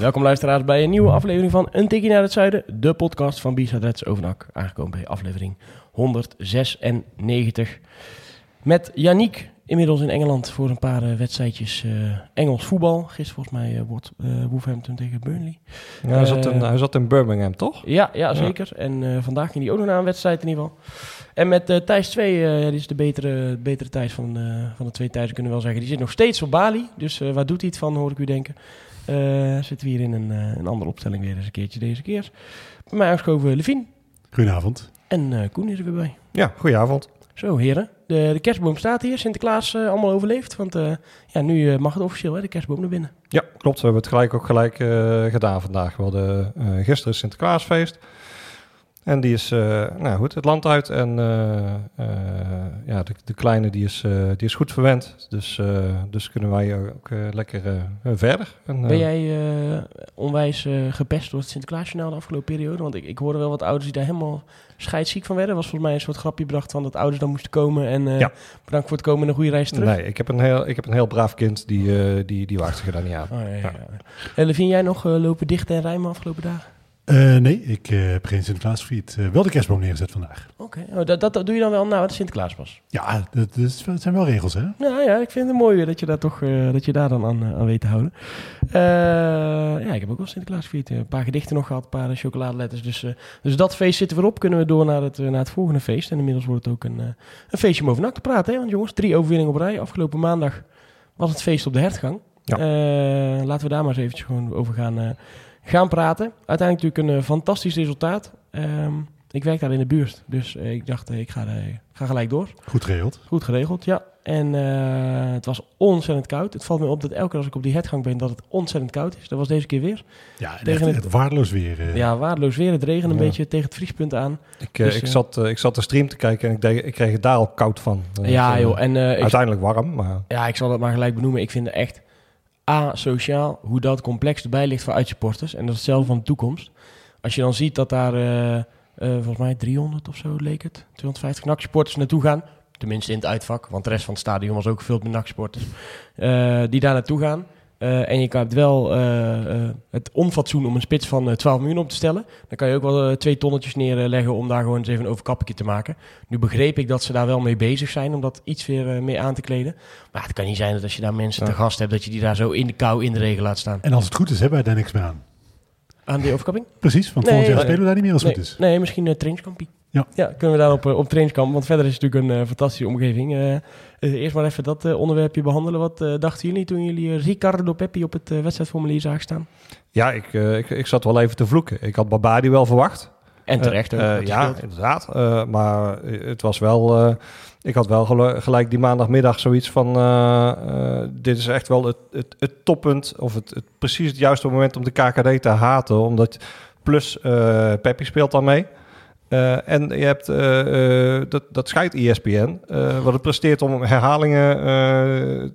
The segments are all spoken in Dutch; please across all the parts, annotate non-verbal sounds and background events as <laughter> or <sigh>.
Welkom luisteraars bij een nieuwe aflevering van Een Tikkie naar het Zuiden. De podcast van Bisa Reds Overnak. Aangekomen bij aflevering 196. Met Yannick inmiddels in Engeland voor een paar uh, wedstrijdjes uh, Engels voetbal. Gisteren volgens mij uh, wordt Wolverhampton tegen Burnley. Ja, hij, zat in, hij zat in Birmingham, toch? Ja, ja zeker. Ja. En vandaag ging hij ook nog naar een wedstrijd in ieder geval. En met Thijs 2, ja, die is de betere, betere Thijs van, van de twee Thijs, kunnen we wel zeggen. Die zit nog steeds op Bali. Dus waar doet hij het van, hoor ik u denken. Zitten we hier in een, een andere opstelling weer eens een keertje deze keer. Bij mij aangeschoven Levine. Goedenavond. En Koen is er weer bij. Ja, goedenavond. Zo, heren. De, de kerstboom staat hier. Sinterklaas uh, allemaal overleefd. Want uh, ja, nu uh, mag het officieel, hè, de kerstboom naar binnen. Ja, klopt. We hebben het gelijk ook gelijk gedaan vandaag. We hadden gisteren Sinterklaasfeest. En die is, nou goed, het land uit. En ja, de, de, kleine die is, die is goed verwend. Dus, dus kunnen wij ook lekker verder. En, ben jij onwijs gepest door het Sinterklaasjournaal de afgelopen periode? Want ik, ik hoorde wel wat ouders die daar helemaal scheidsziek van werden. was volgens mij een soort grapje bedacht van dat ouders dan moesten komen. En uh, ja. bedankt voor het komen en een goede reis terug. Nee, ik heb een heel, ik heb een heel braaf kind. Die, uh, die, die waagt zich er dan niet aan. Oh, ja, ja, ja. En vind jij nog uh, lopen dicht en rijmen afgelopen dagen? Uh, nee, ik uh, heb geen Sinterklaas gevierd. Uh, wel de kerstboom neergezet vandaag. Oké, okay. oh, dat, dat, doe je dan wel nou het Sinterklaas was? Ja, dat, is, dat, zijn wel regels, hè? Ja, ja, ik vind het mooi dat je daar toch dat je daar dan aan, aan weet te houden. ja, ik heb ook wel Sinterklaas gevierd. Een paar gedichten nog gehad, een paar chocoladeletters. Dus, dus dat feest zitten we op. Kunnen we door naar het, naar het volgende feest. En inmiddels wordt het ook een, een feestje om over te praten. Hè? Want jongens, drie overwinningen op rij. Afgelopen maandag was het feest op de hertgang. Ja. laten we daar maar eens eventjes gewoon over gaan gaan praten. Uiteindelijk natuurlijk een uh, fantastisch resultaat. Um, ik werk daar in de buurt, dus uh, ik dacht, uh, ik ga, ga, gelijk door. Goed geregeld. Goed geregeld, ja. En het was ontzettend koud. Het valt me op dat elke keer als ik op die hetgang ben, dat het ontzettend koud is. Dat was deze keer weer. Ja, tegen echt, het, het waardeloos weer. Ja, waardeloos weer. Het regent een beetje tegen het vriespunt aan. Ik, dus, ik, zat, ik zat de stream te kijken en ik, deed, ik kreeg het daar al koud van. ja, joh. En, uiteindelijk warm, maar... Ja, ik zal het maar gelijk benoemen. Ik vind het echt asociaal hoe dat complex erbij ligt voor uitsporters. En dat is hetzelfde van de toekomst. Als je dan ziet dat daar uh, uh, volgens mij 300 of zo leek het, 250 NAC-sporters naartoe gaan. Tenminste in het uitvak, want de rest van het stadion was ook gevuld met NAC-sporters. Uh, die daar naartoe gaan. Uh, en je hebt wel uh, uh, het onfatsoen om een spits van 12 miljoen op te stellen. Dan kan je ook wel twee tonnetjes neerleggen om daar gewoon eens even een overkappetje te maken. Nu begreep ik dat ze daar wel mee bezig zijn om dat iets weer mee aan te kleden. Maar het kan niet zijn dat als je daar mensen ja. te gast hebt, dat je die daar zo in de kou in de regen laat staan. En als het goed is, hebben wij daar niks meer aan. Aan die overkapping? Precies, want nee, volgend jaar spelen we daar niet meer als nee, het goed is. Nee, misschien een trainingskampie. Ja. ja, kunnen we daar op, op trainingskamp. Want verder is het natuurlijk een uh, fantastische omgeving. Uh, uh, eerst maar even dat onderwerpje behandelen. Wat dachten jullie toen jullie Ricardo Peppi op het wedstrijdformulier zagen staan? Ja, ik, ik, ik zat wel even te vloeken. Ik had Babadi wel verwacht. En terecht. ja, inderdaad. maar het was wel... ik had wel gelijk die maandagmiddag zoiets van... dit is echt wel het, het, het toppunt... of het, het, precies het juiste moment om de KKD te haten. Omdat plus Peppi speelt dan mee... Uh, en je hebt, uh, uh, dat, dat scheidt ESPN, wat het presteert om herhalingen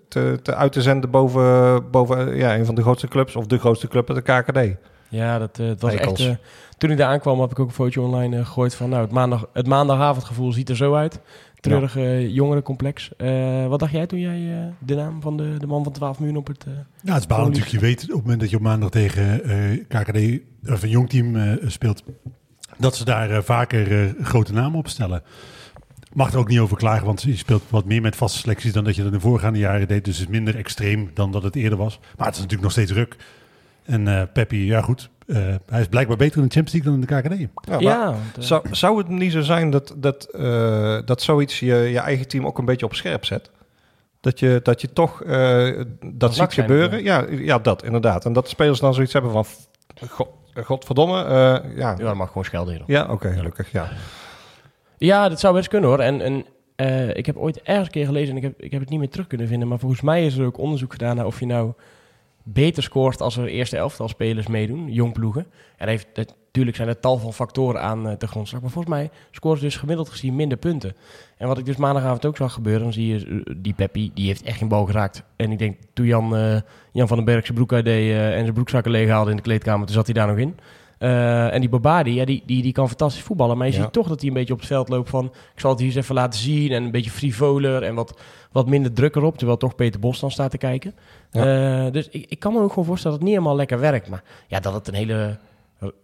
te, te uit te zenden boven, boven ja, een van de grootste clubs, of de grootste club uit de KKD. Ja, dat het was echt... toen ik daar aankwam, heb ik ook een foto online gegooid van... nou, het, maandag, het maandagavondgevoel ziet er zo uit. Treurige ja. jongerencomplex. wat dacht jij toen jij de naam van de, de man van 12 miljoen op het... ja, het is natuurlijk. Je weet op het moment dat je op maandag tegen KKD of een jong team speelt dat ze daar uh, vaker uh, grote namen op stellen. Mag er ook niet over klagen, want je speelt wat meer met vaste selecties dan dat je dat in de voorgaande jaren deed. Dus het is minder extreem dan dat het eerder was. Maar het is natuurlijk nog steeds druk. En uh, Peppi, ja goed, hij is blijkbaar beter in de Champions League dan in de KKD. Ja, ja zou, zou het niet zo zijn dat, dat, dat zoiets je, je eigen team ook een beetje op scherp zet? Dat je, dat je toch dat ziet gebeuren? Ja, ja, dat inderdaad. En dat de spelers dan zoiets hebben van... God, godverdomme. Uh, ja. ja, dat mag gewoon schelden. Ja, oké, okay, gelukkig, ja. Ja, dat zou best kunnen hoor. En, en uh, ik heb ooit ergens een keer gelezen en ik heb, ik heb het niet meer terug kunnen vinden. Maar volgens mij is er ook onderzoek gedaan naar of je nou beter scoort als er eerste elftal spelers meedoen, jong ploegen. En heeft, natuurlijk zijn er tal van factoren aan uh, de grondslag. Maar volgens mij scoren ze dus gemiddeld gezien minder punten. En wat ik dus maandagavond ook zag gebeuren, dan zie je uh, die Peppi, die heeft echt geen bal geraakt. En ik denk, toen Jan, uh, Jan van den Berg zijn broek uitdeed en zijn broekzakken leeg haalde in de kleedkamer, toen zat hij daar nog in. En die Babadi, ja, die, die, die kan fantastisch voetballen. Maar je ja. ziet toch dat hij een beetje op het veld loopt van... ik zal het hier eens even laten zien. En een beetje frivoler en wat, wat minder druk erop. Terwijl toch Peter Bos dan staat te kijken. Ja. Uh, dus ik, ik kan me ook gewoon voorstellen dat het niet helemaal lekker werkt. Maar ja, dat het een hele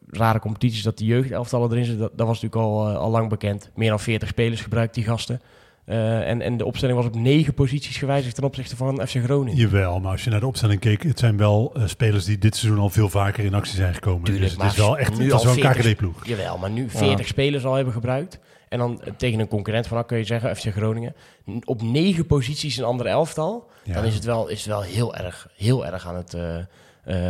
rare competitie is... dat de jeugdelftallen erin zitten, dat, dat was natuurlijk al, uh, al lang bekend. Meer dan 40 spelers gebruikt die gasten. Uh, en, en de opstelling was op negen posities gewijzigd ten opzichte van FC Groningen. Jawel, maar als je naar de opstelling keek, het zijn wel uh, spelers die dit seizoen al veel vaker in actie zijn gekomen. Tuurlijk, dus het is wel echt het is wel een KKD-ploeg. Jawel, maar nu 40 ja. spelers al hebben gebruikt. En dan tegen een concurrent van, kun je zeggen, FC Groningen. Op negen posities een ander elftal. Ja. Dan is het wel, is het wel heel, erg, heel erg aan het, uh,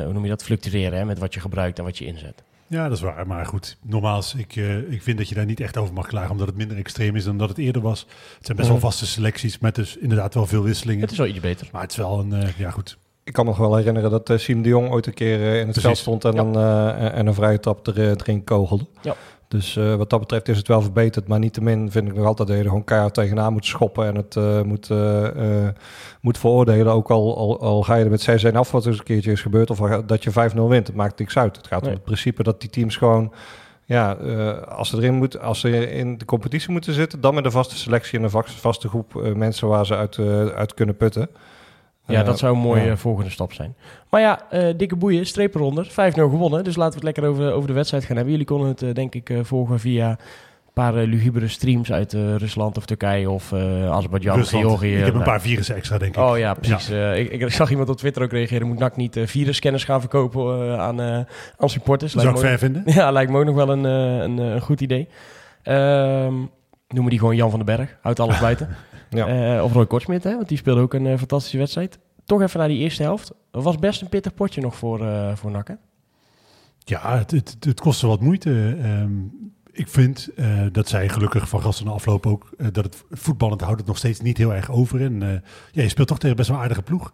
hoe noem je dat, fluctueren hè, met wat je gebruikt en wat je inzet. Ja, dat is waar. Maar goed, nogmaals, ik, uh, ik vind dat je daar niet echt over mag klagen, omdat het minder extreem is dan dat het eerder was. Het zijn best wel vaste selecties met dus inderdaad wel veel wisselingen. Het is wel iets beter. Maar het is wel een, uh, ja goed. Ik kan me nog wel herinneren dat uh, Siem de Jong ooit een keer in het Precies. veld stond en, ja. een, en een vrije trap er, erin kogelde. Ja. Dus uh, wat dat betreft is het wel verbeterd. Maar niettemin vind ik nog altijd dat je er gewoon keihard tegenaan moet schoppen. En het uh, moet, uh, moet veroordelen. Ook al, al, al ga je er met 6-1 af wat er eens een keertje is gebeurd. Of dat je 5-0 wint. Het maakt niks uit. Het gaat nee. om het principe dat die teams gewoon... Ja, als ze erin moeten, als ze in de competitie moeten zitten, dan met een vaste selectie en een vaste groep mensen waar ze uit, uit kunnen putten. Ja, dat zou een mooie ja. volgende stap zijn. Maar ja, uh, dikke boeien, streep eronder. 5-0 gewonnen. Dus laten we het lekker over, over de wedstrijd gaan hebben. Jullie konden het uh, denk ik uh, volgen via een paar lugubere streams uit Rusland of Turkije of Azerbeidzjan, Georgië. Ik heb een paar virussen extra, denk ik. Oh ja, precies. Ja. Ik, ik, zag iemand op Twitter ook reageren. Moet NAC niet virusscanners gaan verkopen aan, aan supporters? Dat zou ik fair vinden. <laughs> Ja, lijkt me ook nog wel een, een, een goed idee. Um, noemen die gewoon Jan van den Berg. Houdt alles buiten. <laughs> Ja. Uh, of Roy Kortsmit, hè, want die speelde ook een uh, fantastische wedstrijd. Toch even naar die eerste helft. was best een pittig potje nog voor, uh, voor hè? Ja, het, het, het kostte wat moeite. Um, ik vind dat zij gelukkig van gasten de afloop ook... dat het voetballend houdt het nog steeds niet heel erg over. En ja, je speelt toch tegen best wel een aardige ploeg.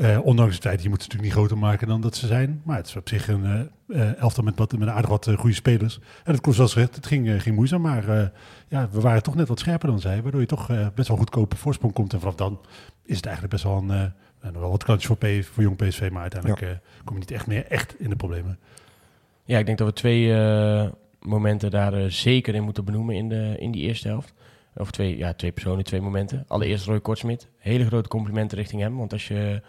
Uh, ondanks het feit, je moet het natuurlijk niet groter maken dan dat ze zijn. Maar het is op zich een uh, elftal met, wat, met aardig wat uh, goede spelers. En het kost wel recht, het ging, ging moeizaam. Maar ja, we waren toch net wat scherper dan zij. Waardoor je toch best wel goedkope voorsprong komt. En vanaf dan is het eigenlijk best wel een, nog wel wat kantjes voor, P, voor jong PSV. Maar uiteindelijk ja. kom je niet echt meer echt in de problemen. Ja, ik denk dat we twee momenten daar zeker in moeten benoemen in, de, in die eerste helft. Of twee, ja, twee personen, twee momenten. Allereerst Roy Kortsmit. Hele grote complimenten richting hem. Want als je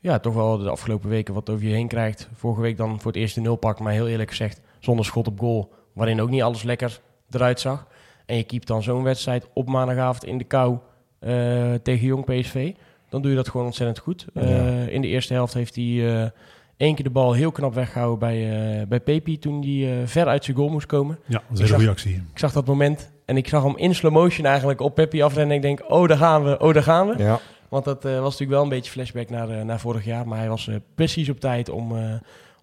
ja, toch wel de afgelopen weken wat over je heen krijgt. Vorige week dan voor het eerst de nul pakt. Maar heel eerlijk gezegd, zonder schot op goal. Waarin ook niet alles lekker eruit zag. En je keept dan zo'n wedstrijd op maandagavond in de kou uh, tegen Jong PSV. Dan doe je dat gewoon ontzettend goed. Uh, ja. In de eerste helft heeft hij uh, één keer de bal heel knap weggehouden bij, bij Pepi. Toen hij ver uit zijn goal moest komen. Ja, dat is een goede actie. Ik zag dat moment en ik zag hem in slow motion eigenlijk op Pepi afrennen. En ik denk, oh, daar gaan we, oh, daar gaan we. Ja. Want dat uh, was natuurlijk wel een beetje flashback naar, uh, naar vorig jaar. Maar hij was uh, precies op tijd om,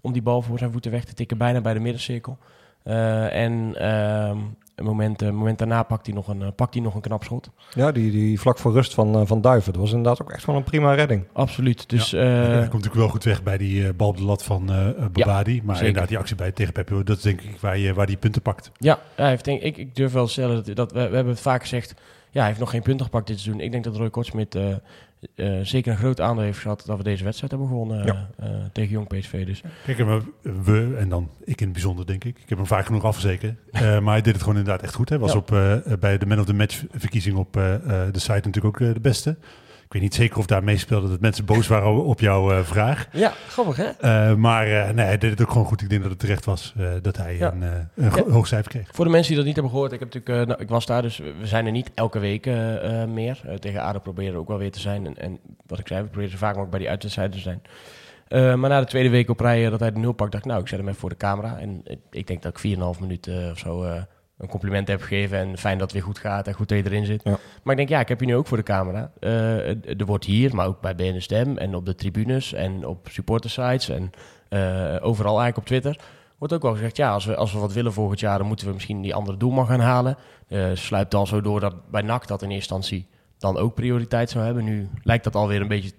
om die bal voor zijn voeten weg te tikken. Bijna bij de middencirkel. en ehm, een moment, een moment daarna pakt hij nog een, pakt hij nog een knap schot. Ja, die, die vlak voor rust van, van Duiven. Dat was inderdaad ook echt wel een prima redding. Absoluut. Dus, ja, hij komt natuurlijk wel goed weg bij die bal op de lat van Babadi. Ja, maar zeker. inderdaad, die actie bij tegen Pepe, dat is denk ik waar, je, waar die punten pakt. Ja, hij heeft, denk, ik, ik durf wel te stellen dat, dat we, we hebben het vaak gezegd ja, hij heeft nog geen punten gepakt dit seizoen. Ik denk dat Roy Kortsmit uh, uh, zeker een groot aandeel heeft gehad dat we deze wedstrijd hebben gewonnen ja. uh, tegen Jong PSV. Dus. Kijk, we, we, en dan ik in het bijzonder denk ik. Ik heb hem vaak genoeg afgezeken. maar hij deed het gewoon inderdaad echt goed. Hij was ja. op, bij de Man of the Match verkiezing op de site natuurlijk ook de beste. Ik weet niet zeker of daar meespeelde dat mensen boos waren op jouw uh, vraag. Ja, grappig hè? Uh, maar uh, nee, hij deed het ook gewoon goed. Ik denk dat het terecht was dat hij ja. een, een ja. hoog cijfer kreeg. Voor de mensen die dat niet hebben gehoord, ik, heb natuurlijk, nou, ik was daar, dus we zijn er niet elke week meer. tegen ADO proberen we ook wel weer te zijn. En, en wat ik zei, we proberen zo vaak mogelijk bij die uitwedstrijden te zijn. maar na de tweede week op rij dat hij de nul pakt, dacht ik, nou, ik zet hem even voor de camera. En ik denk dat ik 4,5 minuten of zo een compliment heb gegeven en fijn dat het weer goed gaat en goed dat je erin zit. Ja. Maar ik denk, ja, ik heb je nu ook voor de camera. Uh, er wordt hier, maar ook bij BN Stem en op de tribunes en op supportersites en uh, overal eigenlijk op Twitter... wordt ook wel gezegd, ja, als we, als we wat willen volgend jaar... dan moeten we misschien die andere doelman gaan halen. Uh, sluipt al zo door dat bij NAC dat in eerste instantie dan ook prioriteit zou hebben. Nu lijkt dat alweer een beetje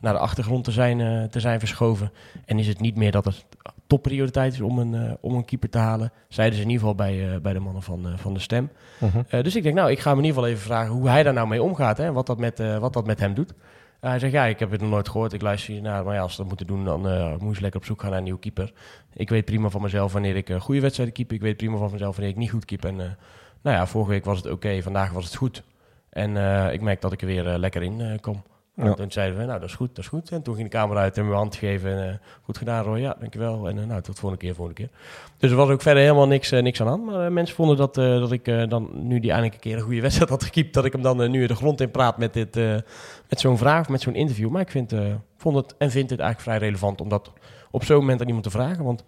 naar de achtergrond te zijn, eh, te zijn verschoven. En is het niet meer dat het topprioriteit is om een, eh, om een keeper te halen. Zeiden ze in ieder geval bij, eh, bij de mannen van, eh, van de stem. Mhm. Dus ik denk, nou, ik ga hem in ieder geval even vragen hoe hij daar nou mee omgaat. En wat dat met, wat dat met hem doet. Hij zegt, ja, ik heb het nog nooit gehoord. Ik luister hier naar. Maar ja, als ze dat moeten doen, dan moet je lekker op zoek gaan naar een nieuwe keeper. Ik weet prima van mezelf wanneer ik goede wedstrijden keep. Ik weet prima van mezelf wanneer ik niet goed keep. En nou ja, vorige week was het oké. vandaag was het goed. En ik merk dat ik er weer lekker in eh, Toen zeiden we, nou, dat is goed, dat is goed. En toen ging de camera uit en we hand gegeven. En, eh, goed gedaan, Roy. Ja, dankjewel. En eh, nou, tot volgende keer, volgende keer. Dus er was ook verder helemaal niks, eh, niks aan aan. Maar mensen vonden dat, dat ik dan, nu die eindelijk een keer een goede wedstrijd had gekiept, dat ik hem dan nu de grond in praat met, dit, met zo'n vraag of met zo'n interview. Maar ik vind, vond het en vind het eigenlijk vrij relevant om dat op zo'n moment aan iemand te vragen. Want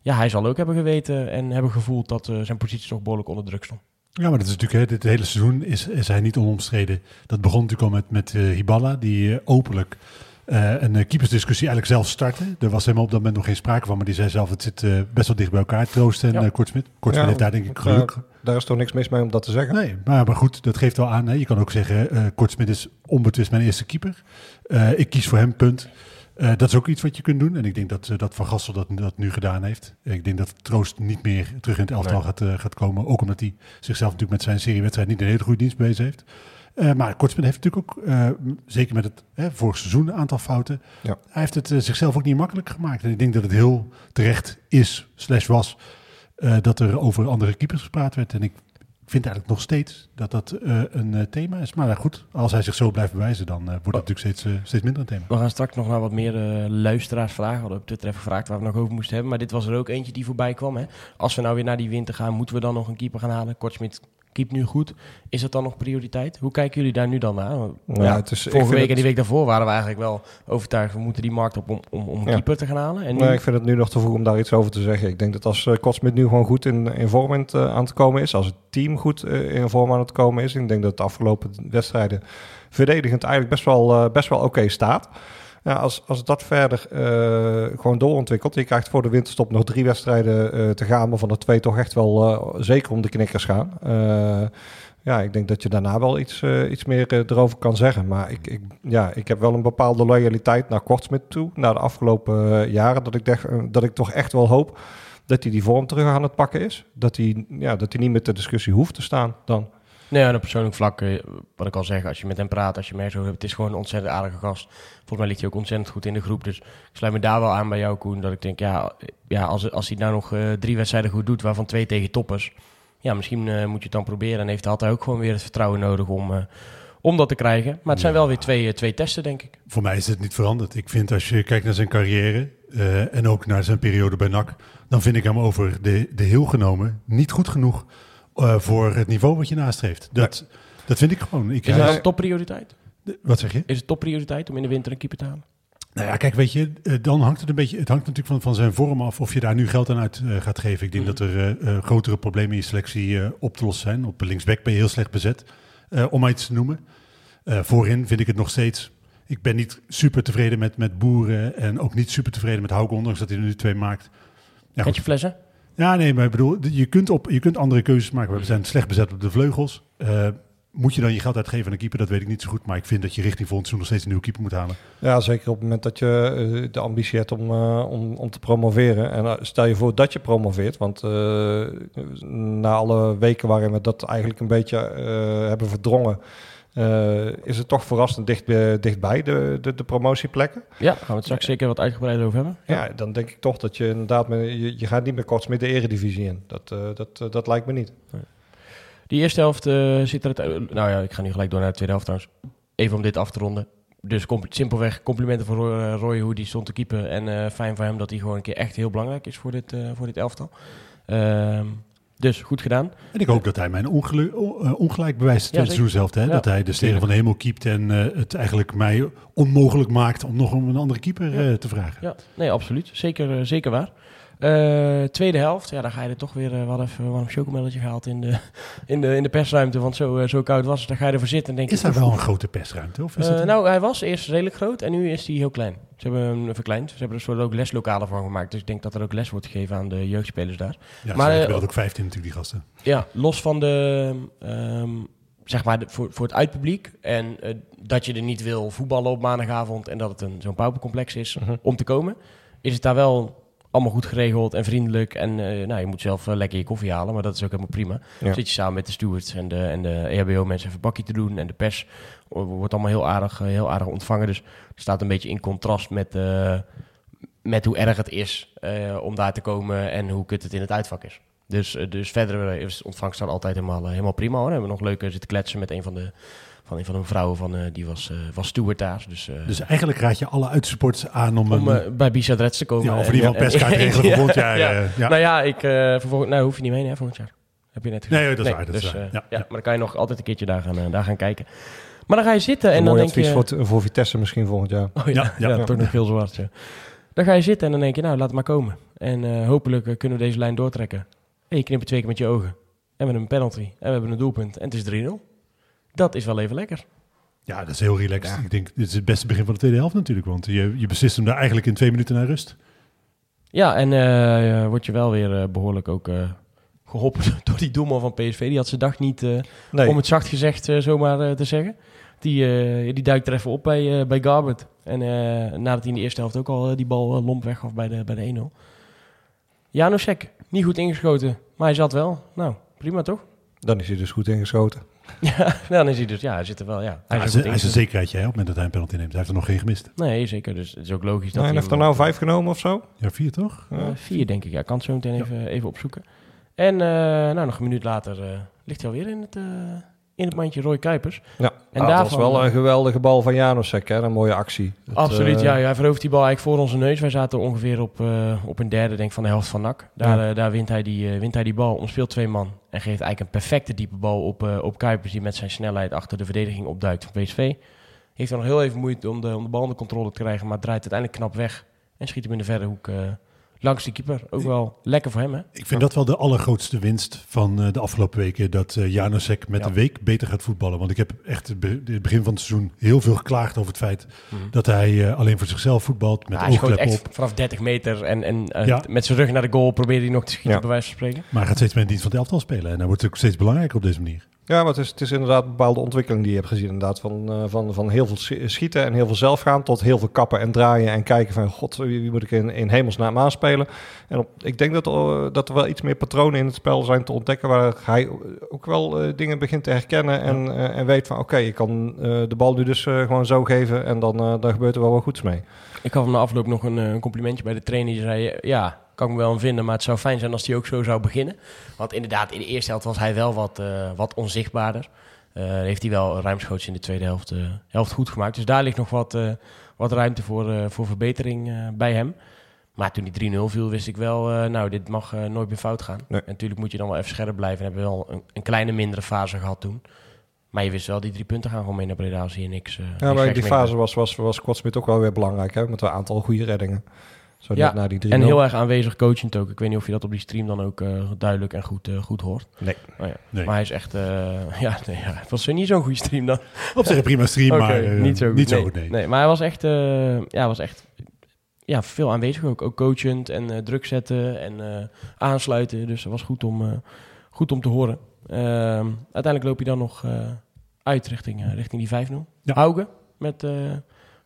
ja, hij zal ook hebben geweten en hebben gevoeld dat zijn positie toch behoorlijk onder druk stond. Ja, maar dat is natuurlijk, hè, dit hele seizoen is, is hij niet onomstreden. Dat begon natuurlijk al met, met eh, Hiballa, die eh, openlijk eh, een keepersdiscussie eigenlijk zelf startte. Er was helemaal op dat moment nog geen sprake van, maar die zei zelf, het zit best wel dicht bij elkaar, Troost en Ja. Kortsmit. Kortsmit Ja, heeft daar denk ik geluk. Daar is toch niks mis mee om dat te zeggen? Nee, maar, maar goed, dat geeft wel aan. Hè. Je kan ook zeggen, Kortsmit is onbetwist mijn eerste keeper. Ik kies voor hem, punt. Eh, dat is ook iets wat je kunt doen. En ik denk dat, eh, dat Van Gassel dat, dat nu gedaan heeft. Ik denk dat Troost niet meer terug in het elftal Nee. gaat, eh, gaat komen. Ook omdat hij zichzelf natuurlijk met zijn seriewedstrijd niet een hele goede dienst bewezen heeft. Maar Kortsmit heeft natuurlijk ook, zeker met het hè, vorig seizoen, een aantal fouten. Ja. Hij heeft het zichzelf ook niet makkelijk gemaakt. En ik denk dat het heel terecht is, slash was, dat er over andere keepers gepraat werd. En ik vind eigenlijk nog steeds dat dat eh, een eh, thema is. Maar goed, als hij zich zo blijft bewijzen, dan eh, wordt het natuurlijk steeds, steeds minder een thema. We gaan straks nog naar wat meer luisteraars vragen. We hadden op Twitter even gevraagd waar we nog over moesten hebben. Maar dit was er ook eentje die voorbij kwam. Hè. Als we nou weer naar die winter gaan, moeten we dan nog een keeper gaan halen? Kortsmit keept nu goed. Is dat dan nog prioriteit? Hoe kijken jullie daar nu dan naar? Want, Nou ja, het is- vorige week en die week daarvoor waren we eigenlijk wel overtuigd. We moeten die markt op om, om, om Ja. keeper te gaan halen. En nu, Nee, ik vind het nu nog te vroeg om daar iets over te zeggen. Ik denk dat als uh, Kotsmit nu gewoon goed in, in vorm aan het, eh, aan het komen is, als het team goed eh, in vorm aan het komen is, ik denk dat de afgelopen wedstrijden verdedigend eigenlijk best wel, best wel oké staat. Als, als dat verder eh, gewoon doorontwikkelt, je krijgt voor de winterstop nog drie wedstrijden eh, te gaan, waarvan er twee toch echt wel eh, zeker om de knikkers gaan. Ja, ik denk dat je daarna wel iets, iets meer erover kan zeggen. Maar ik, ik, ja, ik heb wel een bepaalde loyaliteit naar Kortsmit toe, naar de afgelopen jaren, dat ik, eh, dat ik toch echt wel hoop dat hij die vorm terug aan het pakken is. Dat hij, ja, dat hij niet met de discussie hoeft te staan dan. Nee, een persoonlijk vlak, eh, wat ik al zeg, als je met hem praat, als je merkt, zo hebt, het is gewoon een ontzettend aardige gast. Volgens mij ligt hij ook ontzettend goed in de groep. Dus ik sluit me daar wel aan bij jou, Koen, dat ik denk, ja, ja als, als hij nou nog eh, drie wedstrijden goed doet, waarvan twee tegen toppers, ja, misschien eh, moet je het dan proberen. En heeft, had hij ook gewoon weer het vertrouwen nodig om, om dat te krijgen. Maar het zijn Ja. wel weer twee, twee testen, denk ik. Voor mij is het niet veranderd. Ik vind als je kijkt naar zijn carrière en ook naar zijn periode bij NAC, dan vind ik hem over de, de heel genomen niet goed genoeg eh, voor het niveau wat je nastreeft. Dat, dat vind ik gewoon. Ik, Is dat een topprioriteit? wat zeg je? Is het topprioriteit om in de winter een keeper te halen? Nou ja, kijk, weet je, eh, dan hangt het een beetje. Het hangt natuurlijk van, van zijn vorm af of je daar nu geld aan uit eh, gaat geven. Ik denk dat er eh, eh, grotere problemen in je selectie eh, op te lossen zijn. Op de linksback ben je heel slecht bezet, eh, om maar iets te noemen. Eh, voorin vind ik het nog steeds. Ik ben niet super tevreden met, met Boeren en ook niet super tevreden met Hauke, ondanks dat hij er nu twee maakt. Ja, je flessen? Ja nee, maar ik bedoel, je kunt, op, je kunt andere keuzes maken. We zijn slecht bezet op de vleugels. Eh, moet je dan je geld uitgeven aan een keeper? Dat weet ik niet zo goed. Maar ik vind dat je richting volgend nog steeds een nieuwe keeper moet halen. Ja, zeker op het moment dat je eh, de ambitie hebt om, eh, om, om te promoveren. En stel je voor dat je promoveert, want na alle weken waarin we dat eigenlijk een beetje hebben verdrongen, is het toch verrassend dicht, eh, dichtbij, de, de, de promotieplekken. Ja, gaan we het straks zeker wat uitgebreider over hebben. Ja, dan denk ik toch dat je inderdaad, met, je, je gaat niet meer kort met de eredivisie in. Dat, eh, dat, eh, dat lijkt me niet. Die eerste helft eh, zit er... Het, eh, nou ja, ik ga nu gelijk door naar de tweede helft trouwens. Even om dit af te ronden. Dus simpelweg complimenten voor Roy, eh, Roy hoe die stond te keeper. En eh, fijn voor hem dat hij gewoon een keer echt heel belangrijk is voor dit, eh, voor dit elftal. Ehm, dus goed gedaan. En ik hoop dat hij mijn eh, ongelijk bewijst Ja, seizoen zelf. Hè? Ja, dat hij de sterren van de hemel keept en eh, het eigenlijk mij onmogelijk maakt om nog om een andere keeper Ja. eh, te vragen. Ja, nee, absoluut. Zeker, zeker waar. Eh, tweede helft, ja, dan ga je er toch weer... eh, we hadden even een warm chocomelletje gehaald in de, <laughs> in de, in de persruimte. Want zo, eh, zo koud was het. Dan ga je ervoor zitten en denk. Is daar oef, wel een grote persruimte? Of is Eh, dat nou, hij was eerst redelijk groot en nu is hij heel klein. Ze hebben hem verkleind. Ze hebben er soort ook leslokalen van gemaakt. Dus ik denk dat er ook les wordt gegeven aan de jeugdspelers daar. ja, maar, eh, wel ook 15 natuurlijk, die gasten. Ja, los van de, ehm, zeg maar de- voor, voor het uitpubliek. En eh, dat je er niet wil voetballen op maandagavond en dat het een, zo'n paupercomplex is Mhm. om te komen, is het daar wel allemaal goed geregeld en vriendelijk. En eh, nou, je moet zelf eh, lekker je koffie halen, maar dat is ook helemaal prima. Ja. Zit je samen met de stewards en de, en de EHBO-mensen even een bakje te doen. En de pers wo- wordt allemaal heel aardig, eh, heel aardig ontvangen. Dus het staat een beetje in contrast met, met hoe erg het is om daar te komen en hoe kut het in het uitvak is. Dus, dus verder is ontvangst dan altijd helemaal, helemaal prima hoor. We hebben nog leuk eh, zitten kletsen met een van de, van een van de vrouwen van, eh, die was, eh was steward daar. Dus, eh, Dus eigenlijk raad je alle uitsupporters aan om, om een, bij Bisa Dreds te komen. ja, of in ieder geval perskaart regelen <laughs> voor volgend jaar. Ja. eh, ja. Nou ja, ik, eh vervolgens, nou hoef je niet mee hè, volgend jaar. Heb je net gezegd. Nee, dat is waar, dat is dus, waar. Ja, maar dan kan je nog altijd een keertje daar gaan, daar gaan kijken. Maar dan ga je zitten en dan mooi denk je... advies voor, voor Vitesse misschien volgend jaar. Oh ja, Ja, ja, ja. toch nog heel zwart. Ja. Dan ga je zitten en dan denk je, nou, laat het maar komen. En eh, hopelijk kunnen we deze lijn doortrekken. En je knipt twee keer met je ogen. En we hebben een penalty. En we hebben een doelpunt. En het is 3-0. Dat is wel even lekker. Ja, dat is heel relaxed. Ik denk, dit is het beste begin van de tweede helft natuurlijk. Want je, je beslist hem daar eigenlijk in twee minuten naar rust. Ja, en eh word je wel weer eh, behoorlijk ook eh, geholpen <laughs> door die doelman van PSV. Die had zijn dag niet, eh, Nee, om het zacht gezegd zomaar te zeggen. Die, eh, die duikt er even op bij, eh bij Garbert. En eh, nadat hij in de eerste helft ook al die bal lomp weg gaf bij de, bij de 1-0. Janosek, niet goed ingeschoten, maar hij zat wel. Nou, prima toch? dan is hij dus goed ingeschoten. <laughs> Ja, dan is hij dus, ja, hij zit er wel, ja. Hij is hij is een zekerheidje hè, op het moment dat hij een penalty neemt. Hij heeft er nog geen gemist. Nee, zeker. Dus het is ook logisch dat Nou, hij heeft er nou vijf genomen of zo? Ja, vier toch? eh, vier, denk ik. Ja, ik kan het zo meteen even, even opzoeken. En eh, nou, nog een minuut later eh, ligt hij alweer in het, eh, in het mandje Roy Kuipers. Ja, En en dat was wel een geweldige bal van Janosek, hè? Een mooie actie. Absoluut, eh, ja. Hij verovert die bal eigenlijk voor onze neus. Wij zaten ongeveer op, eh, op een derde, denk ik, van de helft van NAC. Daar, Ja. eh, daar wint, hij die, eh, wint hij die bal, omspeelt twee man. En geeft eigenlijk een perfecte diepe bal op, eh, op Kuipers, die met zijn snelheid achter de verdediging opduikt van PSV. Heeft er nog heel even moeite om de, om de bal onder controle te krijgen, maar draait uiteindelijk knap weg. En schiet hem in de verre hoek eh, langs de keeper. Ook wel lekker voor hem, hè? Ik vind dat wel de allergrootste winst van eh, de afgelopen weken. Dat eh Janosek met Ja. de week beter gaat voetballen. Want ik heb echt het be- het begin van het seizoen heel veel geklaagd over het feit dat hij eh, alleen voor zichzelf voetbalt. Met Ja, schoot oogklep echt op. vanaf 30 meter en, en Ja. met zijn rug naar de goal probeerde hij nog te schieten, Ja. bij wijze van spreken. Maar hij gaat steeds meer in dienst van het elftal spelen. En dan wordt ook steeds belangrijker op deze manier. Ja, maar het is, het is inderdaad een bepaalde ontwikkeling die je hebt gezien. Inderdaad, van, eh, van, van heel veel schi- schieten en heel veel zelf gaan tot heel veel kappen en draaien en kijken van god, wie, moet ik in, in hemelsnaam aanspelen. En op, ik denk dat, eh, dat er wel iets meer patronen in het spel zijn te ontdekken waar hij ook wel eh, dingen begint te herkennen en, en weet van oké, ik kan de bal nu dus gewoon zo geven en dan, dan gebeurt er wel wat goeds mee. Ik hem na afloop nog een, complimentje bij de trainer. Die zei, ja, kan ik me wel aan vinden, maar het zou fijn zijn als hij ook zo zou beginnen. Want inderdaad, in de eerste helft was hij wel wat, eh, wat onzichtbaarder. Eh, heeft hij wel ruimschoots in de tweede helft, eh, helft goed gemaakt. Dus daar ligt nog wat, wat ruimte voor, voor verbetering bij hem. Maar toen die 3-0 viel, wist ik wel, nou, dit mag nooit meer fout gaan. Nee. En natuurlijk moet je dan wel even scherp blijven. En hebben we wel een, een kleine mindere fase gehad toen. Maar je wist wel, die drie punten gaan gewoon mee naar Breda als hier niks... Ja, niks maar die fase was, was, was Kortsmit ook wel weer belangrijk hè, met een aantal goede reddingen. Zo Ja, net na die 3 En heel erg aanwezig coachend ook. Ik weet niet of je dat op die stream dan ook eh, duidelijk en goed, eh, goed hoort. Nee. Oh ja. Nee. Maar hij is echt... eh, <laughs> ja, nee, ja, het was niet zo'n goede stream dan. <laughs> Op zich een prima stream, maar niet zo goed. Niet zo nee, goed nee. nee, maar hij was echt, eh, ja, was echt ja, veel aanwezig ook. Ook coachend en eh, druk zetten en eh, aansluiten. Dus dat was goed om, eh, goed om te horen. Ehm, uiteindelijk loop je dan nog eh, uit richting, richting die 5-0. Ja. Hauge met eh,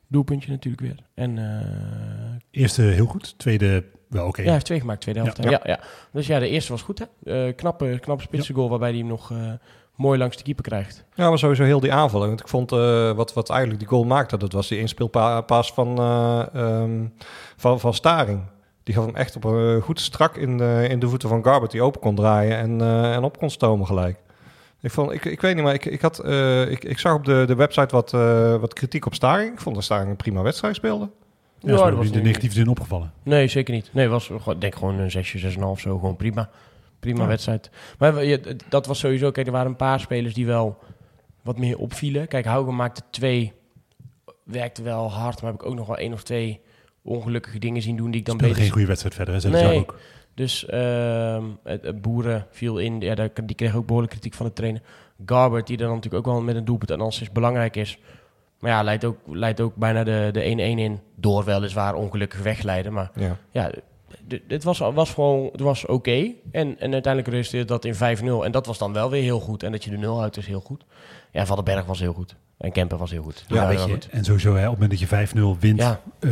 doelpuntje natuurlijk weer. En eh, Eerste heel goed, tweede wel oké. ja, hij heeft twee gemaakt, tweede helft. Ja. Ja, ja. ja. Dus ja, de eerste was goed, hè? Eh, knappe, knappe spitse goal, waarbij hij hem nog eh, mooi langs de keeper krijgt. Ja, maar sowieso heel die aanval. Want ik vond eh, wat, wat eigenlijk die goal maakte, dat was die inspeelpaas van, eh, ehm, van, van Staring. Die gaf hem echt op een goed strak in de, in de voeten van Garbert, die open kon draaien en, eh, en op kon stomen gelijk. Ik, vond, ik, ik weet niet, maar ik, ik, had, eh, ik, ik zag op de, de website wat, eh, wat kritiek op Staring. Ik vond dat Staring een prima wedstrijd speelde. Ja, is dat me was in de negatieve zin opgevallen. Nee, zeker niet. Nee, was denk gewoon een 6, 6,5 zo. Gewoon prima. Prima Ja. wedstrijd. Maar dat was sowieso... Kijk, er waren een paar spelers die wel wat meer opvielen. Kijk, Haugen maakte twee... Werkte wel hard, maar heb ik ook nog wel één of twee ongelukkige dingen zien doen die ik dan Speelde beter... geen goede wedstrijd verder, hè? Zei Nee. ook. Dus het, het Boeren viel in. Ja, die kreeg ook behoorlijk kritiek van de trainer. Garbert, die dan natuurlijk ook wel met een doelpunt en alles is belangrijk is. Maar ja, leidt ook, leidt ook bijna de de 1-1 in. Door weliswaar ongelukkig wegleiden. Maar Ja. dit was, was gewoon, het was oké. En, en uiteindelijk resulteerde dat in 5-0. En dat was dan wel weer heel goed. En dat je de 0 houdt is heel goed. Ja, Van den Berg was heel goed. En Kemper was heel goed. Ja, weet je, goed. en sowieso, hè, op het moment dat je 5-0 wint, Ja. eh,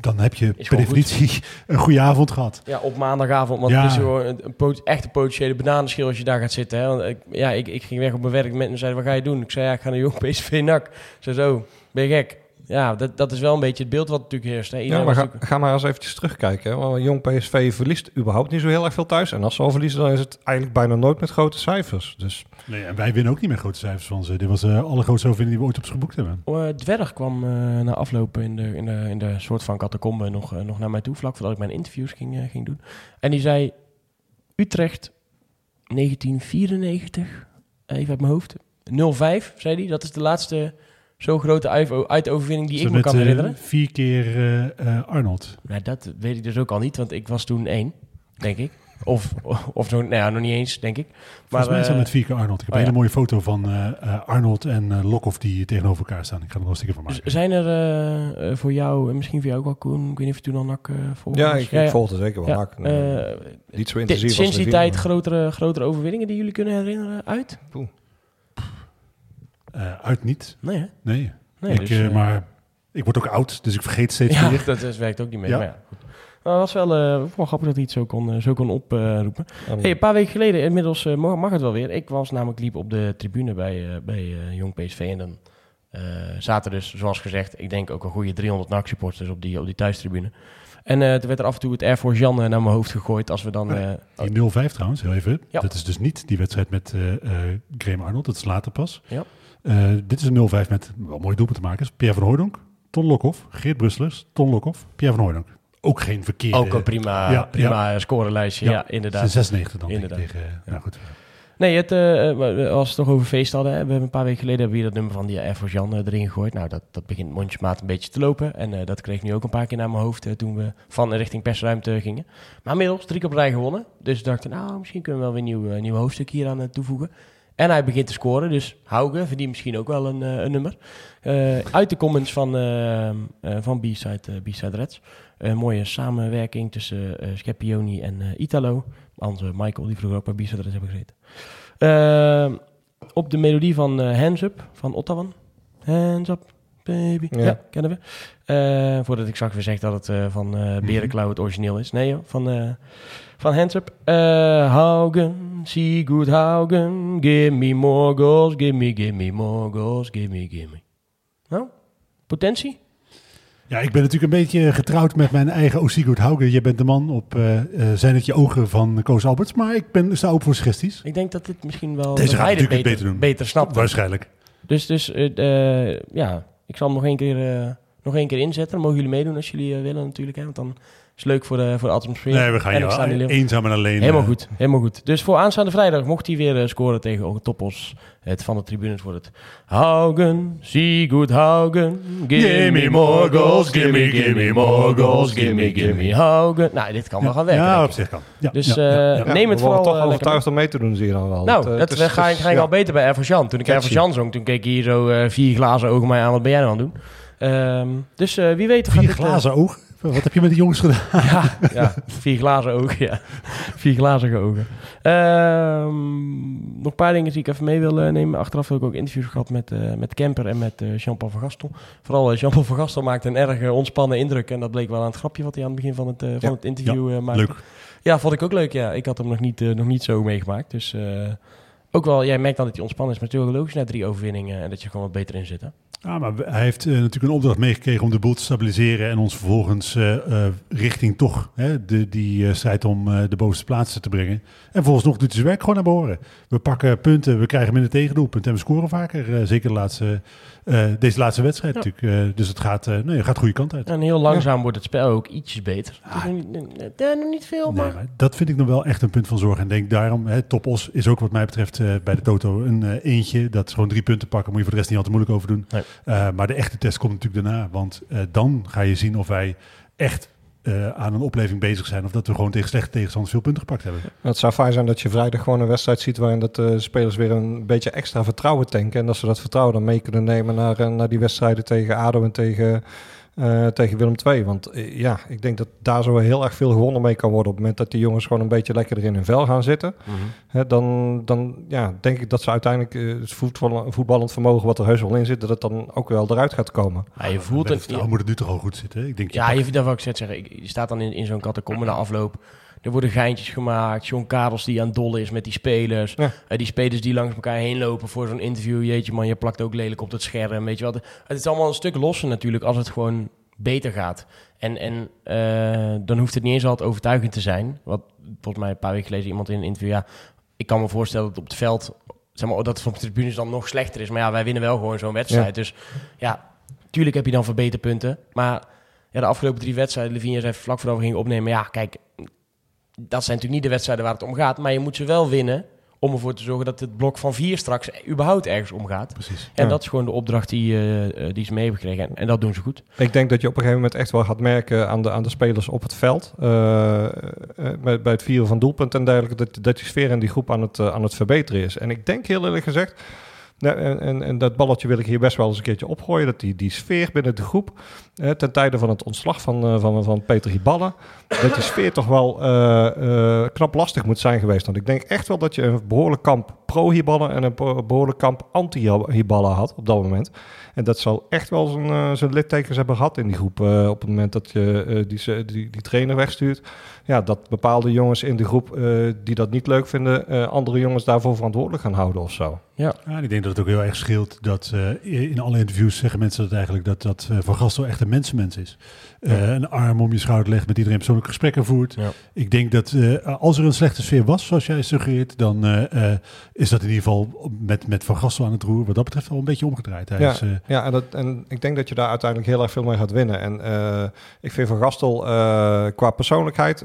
dan heb je per goed. definitie <laughs> een goede avond gehad. Ja, op maandagavond. Want Ja. het is gewoon een, een pot- echt een potentiële bananenschil als je daar gaat zitten. Hè? Want ik, ja, ik, ik ging weg op mijn werk. Mensen zeiden, wat ga je doen? Ik zei, ja, ik ga naar Jong PSV NAC. Ze zo, ben je gek? Ja, dat, dat is wel een beetje het beeld wat natuurlijk heerst. Hè? Ja, maar ga, natuurlijk- ga maar eens eventjes terugkijken. Hè? Want Jong PSV verliest überhaupt niet zo heel erg veel thuis. En als ze al verliezen, dan is het eigenlijk bijna nooit met grote cijfers. Dus Nee, en wij winnen ook niet met grote cijfers van ze. Dit was de allergrootste overwinning die we ooit op ze geboekt hebben. Eh, Dwerg kwam eh, na afloop in de, in, de, in de soort van catacombe nog, nog naar mij toe, vlak voordat ik mijn interviews ging, ging doen. En die zei, Utrecht 1994, even uit mijn hoofd, 05, zei hij. Dat is de laatste zo grote uit- uitoverwinning die ik me met, kan herinneren. vier keer eh, eh, Arnold. Nou, dat weet ik dus ook al niet, want ik was toen één, denk ik. Of, <laughs> of zo, nou ja, nog niet eens, denk ik. Volgens mij is dat eh, met vier keer Arnold. Ik heb oh een hele ja. mooie foto van eh, eh, Arnold en eh Lokhoff die tegenover elkaar staan. Ik ga er wel een sticker van maken. zijn er voor jou, en misschien voor jou ook wel, Koen, ik weet niet of je toen al nak eh volgde ja, ik, ik volgde zeker wel. Ja, NAC. eh, niet zo intensief als Sinds die tijd maar- grotere, grotere overwinningen die jullie kunnen herinneren uit? Eh, uit niet. Nee, hè? Nee. Nee, ik, dus, eh, eh, maar ik word ook oud, dus ik vergeet steeds Ja, meer. <laughs> dat is, werkt ook niet mee. Ja. Maar ja, goed. Maar het was wel, eh, wel grappig dat hij het zo kon, zo kon oproepen. Hey, een paar weken geleden, inmiddels mag, mag het wel weer. Ik was namelijk liep op de tribune bij, eh, bij eh, Jong PSV. En dan eh, zaten dus, zoals gezegd, ik denk ook een goede 300 NAC-supporters op die, op die thuistribune. En eh toen werd er af en toe het Air Force Jan naar mijn hoofd gegooid als we dan... Eh, Die 0-5 trouwens, heel even. Ja. Dat is dus niet die wedstrijd met eh eh Graham Arnold, dat is later pas. Ja. Eh, dit is een 0-5 met wel mooie doelpunten te maken. Pierre van Hooydonk, Ton Lokhoff, Geert Brusselers, Ton Lokhoff, Pierre van Hooydonk. Ook geen verkeerde... ook een prima, Ja, prima scorelijstje, ja, inderdaad. Zijn 96 dan ik, Inderdaad. tegen... Nou goed. Nee, het, we- als we het toch over feest hadden. We hebben een paar weken geleden hebben we hier dat nummer van die Air Force Jan erin gegooid. Nou, dat, dat begint mondjesmaat een beetje te lopen. En dat kreeg nu ook een paar keer naar mijn hoofd toen we van richting persruimte gingen. Maar inmiddels drie keer op rij gewonnen. Dus ik dacht, nou, misschien kunnen we wel weer een nieuw, nieuw hoofdstuk hier aan toevoegen. En hij begint te scoren, dus Hauge verdient misschien ook wel een, eh, een nummer. Eh, uit de comments van, eh, van B-Side, B-Side Reds. Een mooie samenwerking tussen Scapioni en Italo. Onze Michael, die vroeger ook bij B-Side Reds hebben gezeten. Op de melodie van Hands Up van Ottawan. Hands Up, baby. Ja, Ja. kennen we. Voordat ik straks weer zeg dat het van eh Berenklauw het origineel is. Nee joh, van, van Hands Up. Eh, Haugen, Sigurd Haugen, give me more goals, give me, give me more goals, give me, give me. Nou, potentie? Ja, ik ben natuurlijk een beetje getrouwd met mijn eigen Osigurd Hauge. Je bent de man op eh, eh, Zijn het je ogen van Koos Alberts. Maar ik ben, sta open voor suggesties. Ik denk dat dit misschien wel... Deze gaat natuurlijk beter, beter doen. beter snapt. Waarschijnlijk. Dus, dus ja, ik zal hem nog één keer, nog één keer inzetten. Dan mogen jullie meedoen als jullie willen natuurlijk. Hè, want dan is leuk voor de, voor de atmosfeer. Nee, we gaan En je eenzaam en alleen. Helemaal eh, goed, helemaal goed. Dus voor aanstaande vrijdag mocht hij weer eh, scoren tegen Toppos. Het van de tribunes wordt het Haugen, Sigurd Haugen. Give me more goals, give me, give me more goals, give me, give me Haugen. Nou, dit kan wel gaan werken. Ja, op zich kan. Ja, Dus, ja, ja, eh, ja. Ja, neem het we vooral, toch overtuigd om mee te doen, zie je dan wel. Nou, Het, dat is- ga, ik, ga ik al beter bij Air Jan. Toen ik. Jan zong, toen keek hij hier zo vier glazen ogen mij aan. Wat ben jij nou aan het doen? Ehm, dus eh, wie weet... gaat Vier dit, glazen ogen. Wat heb je met die jongens gedaan? <laughs> ja, ja, vier glazen ogen, ja. Vier glazige ogen. Ehm, nog een paar dingen die ik even mee wil eh, nemen. Achteraf heb ik ook interviews gehad met, eh, met Kemper en met eh, Jean-Paul van Gastel. Vooral Jean-Paul van Gastel maakte een erg ontspannen indruk. En dat bleek wel aan het grapje wat hij aan het begin van het, van Ja. het interview eh, maakte. Leuk. Ja, vond ik ook leuk. Ja, ik had hem nog niet, nog niet zo meegemaakt. Dus ook wel, jij merkt dan dat hij ontspannen is. Maar het is natuurlijk logisch na drie overwinningen en dat je gewoon wat beter in zit. Hè? Ja, maar hij heeft eh, natuurlijk een opdracht meegekregen om de boel te stabiliseren en ons vervolgens eh, eh, richting toch hè, de, die eh, strijd om eh, de bovenste plaatsen te brengen. En volgens nog doet hij zijn werk gewoon naar behoren. We pakken punten, we krijgen minder tegendoelpunten en we scoren vaker. zeker de laatste, eh, deze laatste wedstrijd Ja. natuurlijk. Eh, dus het gaat, eh, nee, het gaat de goede kant uit. En heel langzaam wordt het spel ook ietsjes beter. Is nog niet, veel, Nee, maar... maar dat vind ik nog wel echt een punt van zorg. En denk daarom, hè, Topos is ook wat mij betreft eh, bij de Toto een eentje. Dat is gewoon drie punten pakken, moet je voor de rest niet al te moeilijk over doen. Nee. Eh, maar de echte test komt natuurlijk daarna. Want eh, dan ga je zien of wij echt eh, aan een opleving bezig zijn. Of dat we gewoon tegen slechte tegenstanders veel punten gepakt hebben. Het zou fijn zijn dat je vrijdag gewoon een wedstrijd ziet waarin dat de spelers weer een beetje extra vertrouwen tanken. En dat ze dat vertrouwen dan mee kunnen nemen naar, naar die wedstrijden tegen ADO en tegen eh, tegen Willem II. Want eh, ja, ik denk dat daar zo heel erg veel gewonnen mee kan worden... op het moment dat die jongens gewoon een beetje lekker in hun vel gaan zitten. Hè, dan, dan ja, denk ik dat ze uiteindelijk eh, het voetbal, voetballend vermogen... wat er heus wel in zit, dat het dan ook wel eruit gaat komen. Ja, je voelt het. het. Nou moet het nu toch al goed zitten. hè? Ik denk, je Ja, je, dat wou ik zeggen. Ik- Je staat dan in, in zo'n catacombe na afloop. Er worden geintjes gemaakt. John Karels die aan dollen is met die spelers. Ja. Eh, die spelers die langs elkaar heen lopen voor zo'n interview. Jeetje man, je plakt ook lelijk op het scherm. Weet je wat? Het is allemaal een stuk losser natuurlijk als het gewoon beter gaat. En, en eh, dan hoeft het niet eens altijd overtuigend te zijn. Wat volgens mij een paar weken geleden iemand in een interview... Ja, ik kan me voorstellen dat op het veld... Zeg maar, dat het op de tribunes dan nog slechter is. Maar ja, wij winnen wel gewoon zo'n wedstrijd. Dus ja, tuurlijk heb je dan verbeterpunten. Maar ja, de afgelopen drie wedstrijden, Levinia zei vlak voordat we gingen opnemen, ja, kijk, dat zijn natuurlijk niet de wedstrijden waar het om gaat, maar je moet ze wel winnen om ervoor te zorgen dat het blok van vier straks überhaupt ergens omgaat. Precies. En Ja. dat is gewoon de opdracht die, eh, eh, die ze mee hebben gekregen. En, en dat doen ze goed. Ik denk dat je op een gegeven moment echt wel gaat merken aan de, aan de spelers op het veld. eh, bij, bij het vieren van doelpunten en dergelijke. Dat, dat die sfeer in die groep aan het, aan het verbeteren is. En ik denk heel eerlijk gezegd. En, en, dat balletje wil ik hier best wel eens een keertje opgooien. Dat die, die sfeer binnen de groep. ten tijde van het ontslag van, eh, van, van Peter Hiballa. dat die sfeer toch wel eh, eh, knap lastig moet zijn geweest. Want ik denk echt wel dat je een behoorlijk kamp pro-Hiballa. en een be- behoorlijk kamp anti-Hiballa had op dat moment. En dat zal echt wel zijn, eh, zijn littekens hebben gehad in die groep. eh, op het moment dat je eh, die, die, die trainer wegstuurt. Ja, dat bepaalde jongens in de groep eh, die dat niet leuk vinden, eh, andere jongens daarvoor verantwoordelijk gaan houden of zo. Ja, en ik denk dat het ook heel erg scheelt dat eh, in alle interviews zeggen mensen dat eigenlijk dat, dat eh, Van Gastel echt een mensenmens is. Eh, Een arm om je schouder legt, met iedereen persoonlijke gesprekken voert. Ja. Ik denk dat eh, als er een slechte sfeer was, zoals jij suggereert, dan eh, eh, is dat in ieder geval met, met Van Gastel aan het roer. Wat dat betreft wel een beetje omgedraaid. Hij Ja, is, eh, ja en, dat, en ik denk dat je daar uiteindelijk heel erg veel mee gaat winnen. En eh, ik vind Van Gastel eh, qua persoonlijkheid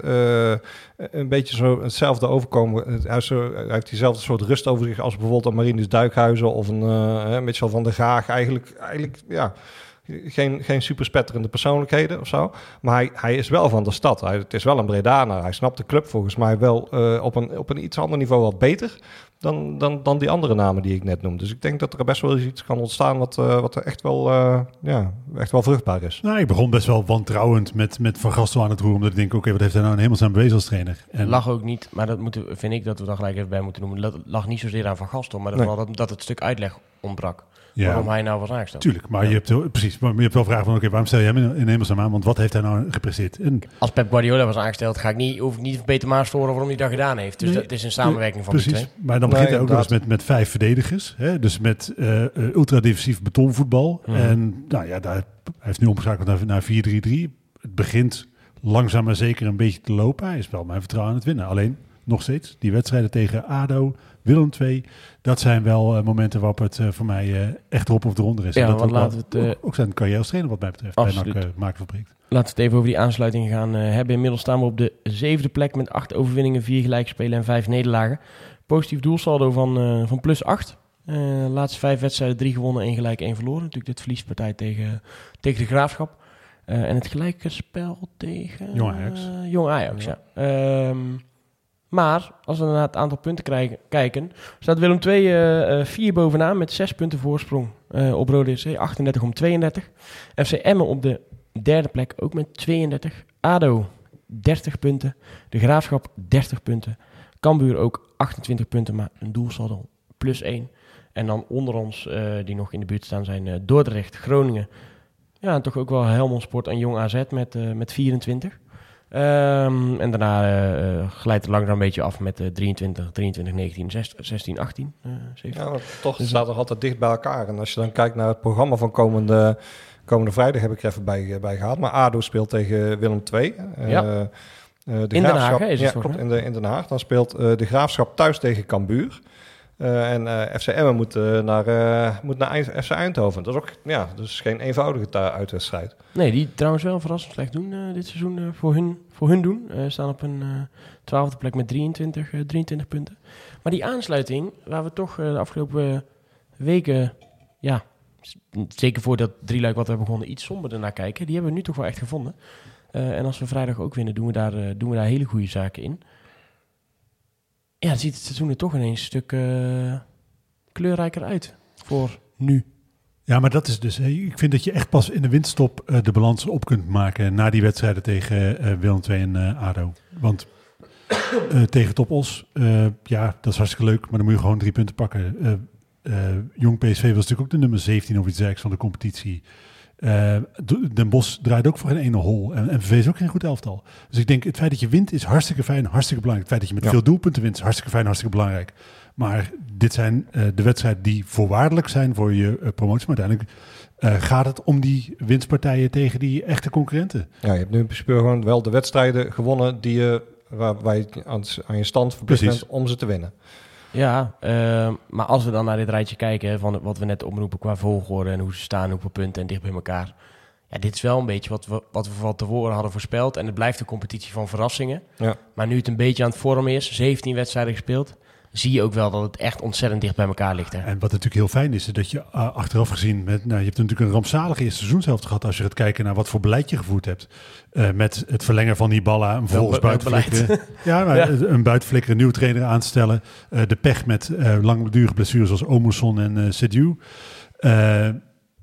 een beetje zo hetzelfde overkomen. Hij, heeft diezelfde soort rust over zich als bijvoorbeeld een Marinus Duikhuizen of een eh Mitchell van der Gaag. Eigenlijk, eigenlijk ja, geen, geen super spetterende persoonlijkheden of zo. Maar hij, hij is wel van de stad. Hij, het is wel een Bredaner. Hij snapt de club volgens mij wel op, een, op een iets ander niveau wat beter dan, dan, dan die andere namen die ik net noemde. Dus ik denk dat er best wel eens iets kan ontstaan wat, eh, wat er echt wel, eh, ja, echt wel vruchtbaar is. nou, ik begon best wel wantrouwend met, met Van Gastel aan het roer. Omdat ik denk, oké, wat heeft hij nou een hemelsnaam bewezen als trainer? En, lag ook niet, maar dat moeten, vind ik dat we daar gelijk even bij moeten noemen. Dat lag niet zozeer aan Van Gastel, maar dat, Nee. vooral dat, dat het stuk uitleg ontbrak. Ja, Waarom hij nou was aangesteld. Tuurlijk, maar je hebt, wel- precies, maar je hebt wel vragen van, oké, waarom stel je hem in, hemelsnaam aan? Want wat heeft hij nou gepresteerd? En Als Pep Guardiola was aangesteld, ga ik niet, hoef ik niet Peter Maas te horen waarom hij dat gedaan heeft. Dus Nee, dat, het is een samenwerking van die Precies, twee. maar dan Nee, begint hij ook nog eens met, met vijf verdedigers. Hè? Dus met eh eh, ultra-defensief betonvoetbal. Mhm. En nou ja, daar, hij heeft nu omgeschakeld naar, naar 4-3-3. Het begint langzaam maar zeker een beetje te lopen. Hij is wel mijn vertrouwen aan het winnen. Alleen, nog steeds, die wedstrijden tegen ADO, Willem II... dat zijn wel eh, momenten waarop het eh, voor mij eh, echt erop of eronder is. Ja, en dat ook, wel- laten we het, ook, ook zijn carrière als trainer wat mij betreft. Absoluut. Bij NAC Maakfabriek. Laten we het even over die aansluiting gaan hebben. Inmiddels staan we op de zevende plek met acht overwinningen, vier gelijkspelen en vijf nederlagen. Positief doelsaldo van, van plus acht. Laatste vijf wedstrijden, drie gewonnen, één gelijk, één verloren. Natuurlijk dit verliespartij tegen, tegen de Graafschap. En het gelijke spel tegen... Jong Ajax. Jong Ajax, ja. Ehm, maar als we naar het aantal punten kijken, staat Willem II eh, eh, vier bovenaan met zes punten voorsprong eh, op Rode SC, 38 om 32. FC Emmen op de derde plek ook met 32. ADO 30 punten. De Graafschap 30 punten. Cambuur ook 28 punten, maar een doelsaldo plus 1. En dan onder ons, die nog in de buurt staan, zijn Dordrecht, Groningen. Ja, en toch ook wel Helmond Sport en Jong AZ met, met 24. Ehm, en daarna eh, eh, glijdt het langzaam een beetje af met eh 23, 23, 19, 16, 16 18, eh 17. Ja, maar toch het staat er altijd dicht bij elkaar. En als je dan kijkt naar het programma van komende, komende vrijdag, heb ik er even bij, bij gehad. Maar ADO speelt tegen Willem II. Eh, Ja. eh, de Den Haag, Graafschap- hè, is het ja, klopt, in, de, in Den Haag. Dan speelt eh, de Graafschap thuis tegen Cambuur. Eh, en eh FC Emmen moet, eh, naar, moet naar FC Eindhoven. Dat is ook ja, dus geen eenvoudige uitwedstrijd. Nee, die trouwens wel verrassend slecht doen dit seizoen voor, hun, voor hun doen. Staan op een twaalfde plek met 23, eh, 23 punten. Maar die aansluiting, waar we toch de afgelopen weken, ja, zeker voor dat drieluik wat we hebben begonnen, iets somberder naar kijken. Die hebben we nu toch wel echt gevonden. En als we vrijdag ook winnen, doen we daar, doen we daar hele goede zaken in. Ja, ziet het seizoen er toch ineens een stuk eh, kleurrijker uit voor nu. Ja, maar dat is dus. Ik vind dat je echt pas in de winststop eh, de balans op kunt maken na die wedstrijden tegen eh Willem II en eh, ADO. Want <coughs> tegen Top Os, eh, ja, dat is hartstikke leuk, maar dan moet je gewoon drie punten pakken. Jong PSV was natuurlijk ook de nummer 17 of iets dergelijks van de competitie. D- Den Bosch draait ook voor een ene hol. En MVV is ook geen goed elftal. Dus ik denk, het feit dat je wint is hartstikke fijn, hartstikke belangrijk. Het feit dat je met Ja. veel doelpunten wint is hartstikke fijn, hartstikke belangrijk. Maar dit zijn eh, de wedstrijden die voorwaardelijk zijn voor je eh, promotie. Maar uiteindelijk gaat het om die winstpartijen tegen die echte concurrenten. Ja, je hebt nu in principe gewoon wel de wedstrijden gewonnen die je, waar, waar je aan, aan je stand verplicht Precies. bent om ze te winnen. Ja, ehm, maar als we dan naar dit rijtje kijken, van wat we net oproepen qua volgorde en hoe ze staan, hoeveel punten en dicht bij elkaar. Ja, dit is wel een beetje wat we, wat we van tevoren hadden voorspeld. En het blijft een competitie van verrassingen. Ja. Maar nu het een beetje aan het vormen is, 17 wedstrijden gespeeld, zie je ook wel dat het echt ontzettend dicht bij elkaar ligt. Hè. En wat natuurlijk heel fijn is, is dat je uh, achteraf gezien, met, nou, je hebt natuurlijk een rampzalige eerste seizoenshelft gehad als je gaat kijken naar wat voor beleid je gevoerd hebt. Uh, met het verlengen van Hiballa, een volgens buitenflikkeren. <laughs> Ja, maar ja. een buitenflikkeren, een nieuwe trainer aanstellen. Uh, de pech met langdurige blessures zoals Omerson en uh,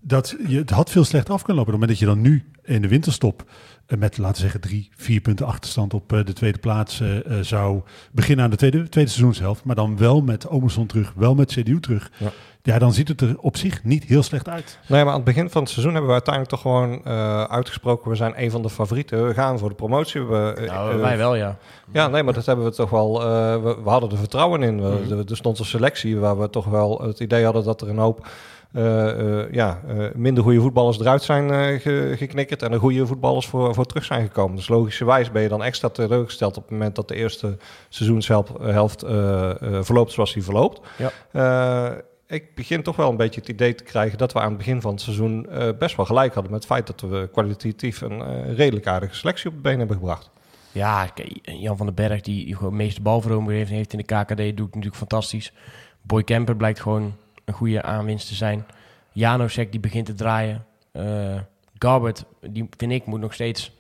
dat je, het had veel slechter af kunnen lopen. Op het moment dat je dan nu in de winterstop met, laten we zeggen, drie, vier punten achterstand op de tweede plaats uh, zou beginnen aan de tweede, tweede seizoenshelft. Maar dan wel met Omerson terug, wel met CDU terug. Ja. ja. dan ziet het er op zich niet heel slecht uit. Nee, maar aan het begin van het seizoen hebben we uiteindelijk toch gewoon uh, uitgesproken... we zijn een van de favorieten, we gaan voor de promotie. We, nou, wij wel, ja. Ja, nee, maar dat hebben we toch wel... We, we, hadden er vertrouwen in. We, mm. Er stond een selectie waar we toch wel het idee hadden dat er een hoop... Uh, uh, ja, uh, minder goede voetballers eruit zijn ge, geknikkerd en er goede voetballers voor, voor terug zijn gekomen. Dus logischerwijs ben je dan extra teleurgesteld op het moment dat de eerste seizoenshelft verloopt zoals die verloopt. Ja. ik begin toch wel een beetje het idee te krijgen dat we aan het begin van het seizoen best wel gelijk hadden met het feit dat we kwalitatief een redelijk aardige selectie op het been hebben gebracht. Ja, Jan van den Berg, die, die gewoon de meeste balverovering heeft, heeft in de KKD, doet natuurlijk fantastisch. Boy Kemper blijkt gewoon een goede aanwinst te zijn. Janosek die begint te draaien. Uh, Garbert, die vind ik, moet nog steeds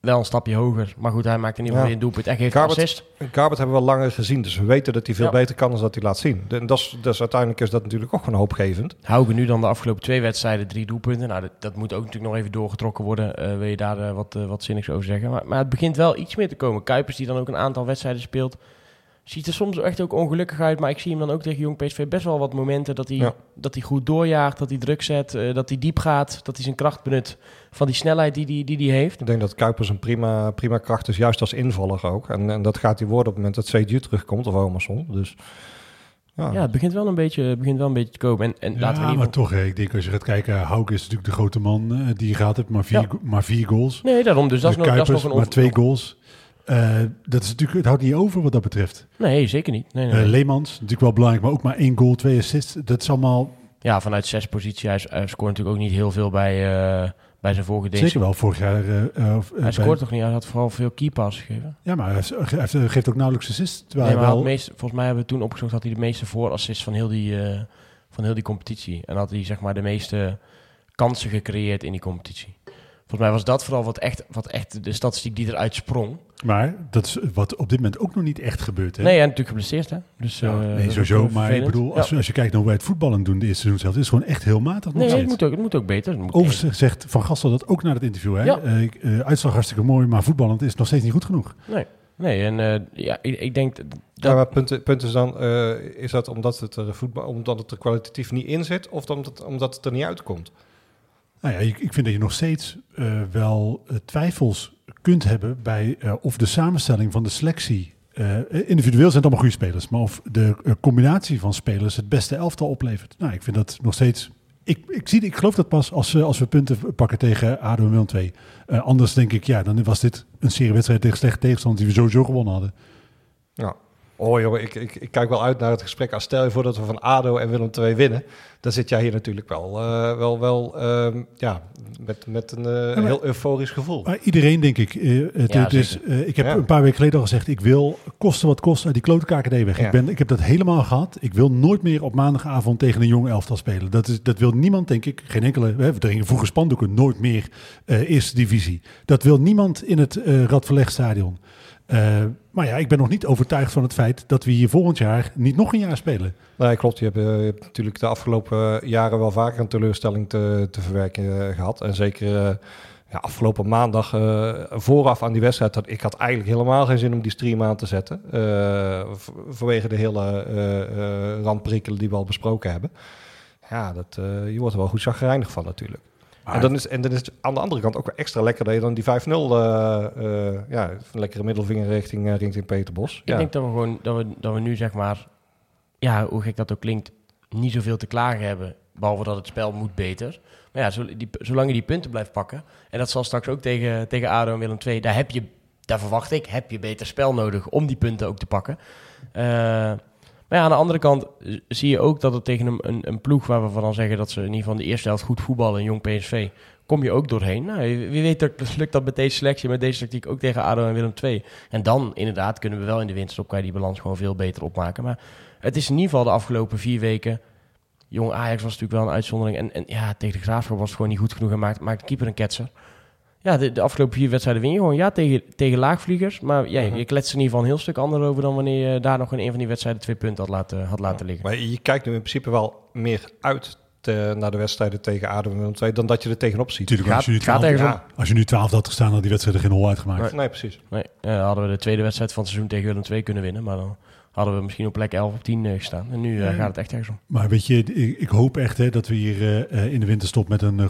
wel een stapje hoger. Maar goed, hij maakt in ieder geval ja. een doelpunt. Echt heeft Garbert, assist. Garbert hebben we al langer gezien, dus we weten dat hij veel ja. beter kan dan dat hij laat zien. En dat is, dus uiteindelijk is dat natuurlijk ook gewoon hoopgevend. Hougen nu dan de afgelopen twee wedstrijden drie doelpunten. Nou, dat, dat moet ook natuurlijk nog even doorgetrokken worden. Uh, wil je daar uh, wat, uh, wat zinnigs over zeggen. Maar, maar het begint wel iets meer te komen. Kuipers die dan ook een aantal wedstrijden speelt ziet er soms echt ook ongelukkig uit. Maar ik zie hem dan ook tegen Jong PSV best wel wat momenten dat hij, ja. dat hij goed doorjaagt, dat hij druk zet, uh, dat hij diep gaat, dat hij zijn kracht benut van die snelheid die hij die, die, die heeft. Ik denk dat Kuipers een prima, prima kracht is, juist als invaller ook. En, en dat gaat hij worden op het moment dat CDU terugkomt of Omerson. Dus ja. ja, het begint wel een beetje, begint wel een beetje te komen. En, en ja, laten we maar toch, hè, ik denk als je gaat kijken, Hauke is natuurlijk de grote man uh, die gaat het, maar vier, ja. maar vier goals. Nee, daarom. Dus dat is, nog, Kuipers, dat is nog een maar twee goals. Uh, dat is natuurlijk, het houdt niet over wat dat betreft. Nee, zeker niet. Nee, nee. Uh, Leemans, natuurlijk wel belangrijk, maar ook maar één goal, twee assists. Dat is allemaal... Ja, vanuit zes positie. Hij, hij scoort natuurlijk ook niet heel veel bij, uh, bij zijn vorige dienst. Zeker wel, vorig jaar... hij scoort bij... toch niet? Hij had vooral veel keypass gegeven. Ja, maar hij, hij geeft ook nauwelijks assists. Nee, maar wel... meest, volgens mij hebben we toen opgezocht dat hij de meeste voorassists van heel die, van heel die competitie. En had hij zeg maar de meeste kansen gecreëerd in die competitie. Volgens mij was dat vooral wat echt, wat echt de statistiek die eruit sprong. Maar dat is wat op dit moment ook nog niet echt gebeurt. Hè? Nee, ja, natuurlijk geblesseerd. Hè? Dus, ja, uh, nee, sowieso. Maar ik bedoel, als, ja. als je kijkt naar hoe wij het voetballen doen de eerste seizoen zelf, is het gewoon echt heel matig. Nee, het moet, ook, het moet ook beter. Het moet Overigens zegt Van Gastel dat ook naar het interview. Hè? Ja. Uh, uh, uitslag hartstikke mooi, maar voetballend is nog steeds niet goed genoeg. Nee. Nee, en uh, ja, ik, ik, denk... Dat... Ja, maar punt, punt is dan, uh, is dat omdat het, er voetbal, omdat het er kwalitatief niet in zit of omdat het, omdat het er niet uitkomt? Nou ja, ik, vind dat je nog steeds uh, wel uh, twijfels kunt hebben bij uh, of de samenstelling van de selectie. individueel zijn het allemaal goede spelers, maar of de combinatie van spelers het beste elftal oplevert. Nou, ik vind dat nog steeds. Ik, ik, zie, ik geloof dat pas als, als we punten pakken tegen ADO en Willem 2. anders denk ik, ja, dan was dit een serie wedstrijd tegen slechte tegenstanders die we sowieso gewonnen hadden. Ja. Oh jongen, ik, ik, ik, kijk wel uit naar het gesprek. Als stel je voor dat we van ADO en Willem II winnen, dan zit jij hier natuurlijk wel, uh, wel, wel uh, ja, met, met een uh, ja, maar, heel euforisch gevoel. Maar iedereen denk ik. Het, ja, dus, ik heb ja. een paar weken geleden al gezegd, ik wil kosten wat kost uit die klote KKD weg. Ik, ben, ik heb dat helemaal gehad. Ik wil nooit meer op maandagavond tegen een jonge elftal spelen. Dat, is, dat wil niemand, denk ik. Geen enkele, we dringen vroeger spandoeken, nooit meer eerste divisie. Dat wil niemand in het Radverlegstadion. Eh, maar ja, ik ben nog niet overtuigd van het feit dat we hier volgend jaar niet nog een jaar spelen. Nee, klopt. Je hebt, eh, je natuurlijk de afgelopen jaren wel vaker een teleurstelling te, te verwerken eh, gehad. En zeker eh, ja, afgelopen maandag eh, vooraf aan die wedstrijd. Dat, ik had eigenlijk helemaal geen zin om die stream aan te zetten. eh, vanwege de hele eh eh, randprikkelen die we al besproken hebben. Ja, dat, eh, je wordt er wel goed zagrijnig van natuurlijk. En dan, is, en dan is het aan de andere kant ook wel extra lekker dat je dan die 5-0, eh, eh, ja, een lekkere middelvinger richting, eh, richting Peter Bos. Ik denk dat we gewoon dat we, dat we nu zeg maar, ja, hoe gek dat ook klinkt, niet zoveel te klagen hebben. Behalve dat het spel moet beter. Maar ja, zolang je die punten blijft pakken. En dat zal straks ook tegen, tegen ADO en Willem II. Daar heb je, daar verwacht ik, heb je beter spel nodig om die punten ook te pakken. Eh, maar ja, aan de andere kant zie je ook dat het tegen een, een, een ploeg waar we van zeggen dat ze in ieder geval de eerste helft goed voetballen, een jong PSV, kom je ook doorheen. Nou, wie weet dat- lukt dat met deze selectie, met deze tactiek ook tegen ADO en Willem II. En dan inderdaad kunnen we wel in de winterstop je die balans gewoon veel beter opmaken. Maar het is in ieder geval de afgelopen vier weken. Jong Ajax was natuurlijk wel een uitzondering. En, en ja, tegen de Graafschap was het gewoon niet goed genoeg en maakt, maakt de keeper een ketser. Ja, de, de afgelopen vier wedstrijden win je gewoon. Ja, tegen, tegen laagvliegers. Maar ja, je kletst er in ieder geval een heel stuk anders over dan wanneer je daar nog in een van die wedstrijden twee punten had laten, had laten liggen. Maar je kijkt nu in principe wel meer uit te- naar de wedstrijden tegen ADO en II dan dat je er tegenop ziet. Gaat- als, je nu gaat 12, ergens ja. als je nu 12 had gestaan, had die wedstrijd er geen hol uitgemaakt. Nee. Nee, precies. Nee, eh, hadden we de tweede wedstrijd van het seizoen tegen Willem II kunnen winnen. Maar dan hadden we misschien op plek 11 of 10 eh, gestaan. En nu eh, Ja. gaat het echt ergens om. Maar weet je, ik, ik hoop echt hè, dat we hier eh, eh, in de winterstop met, een,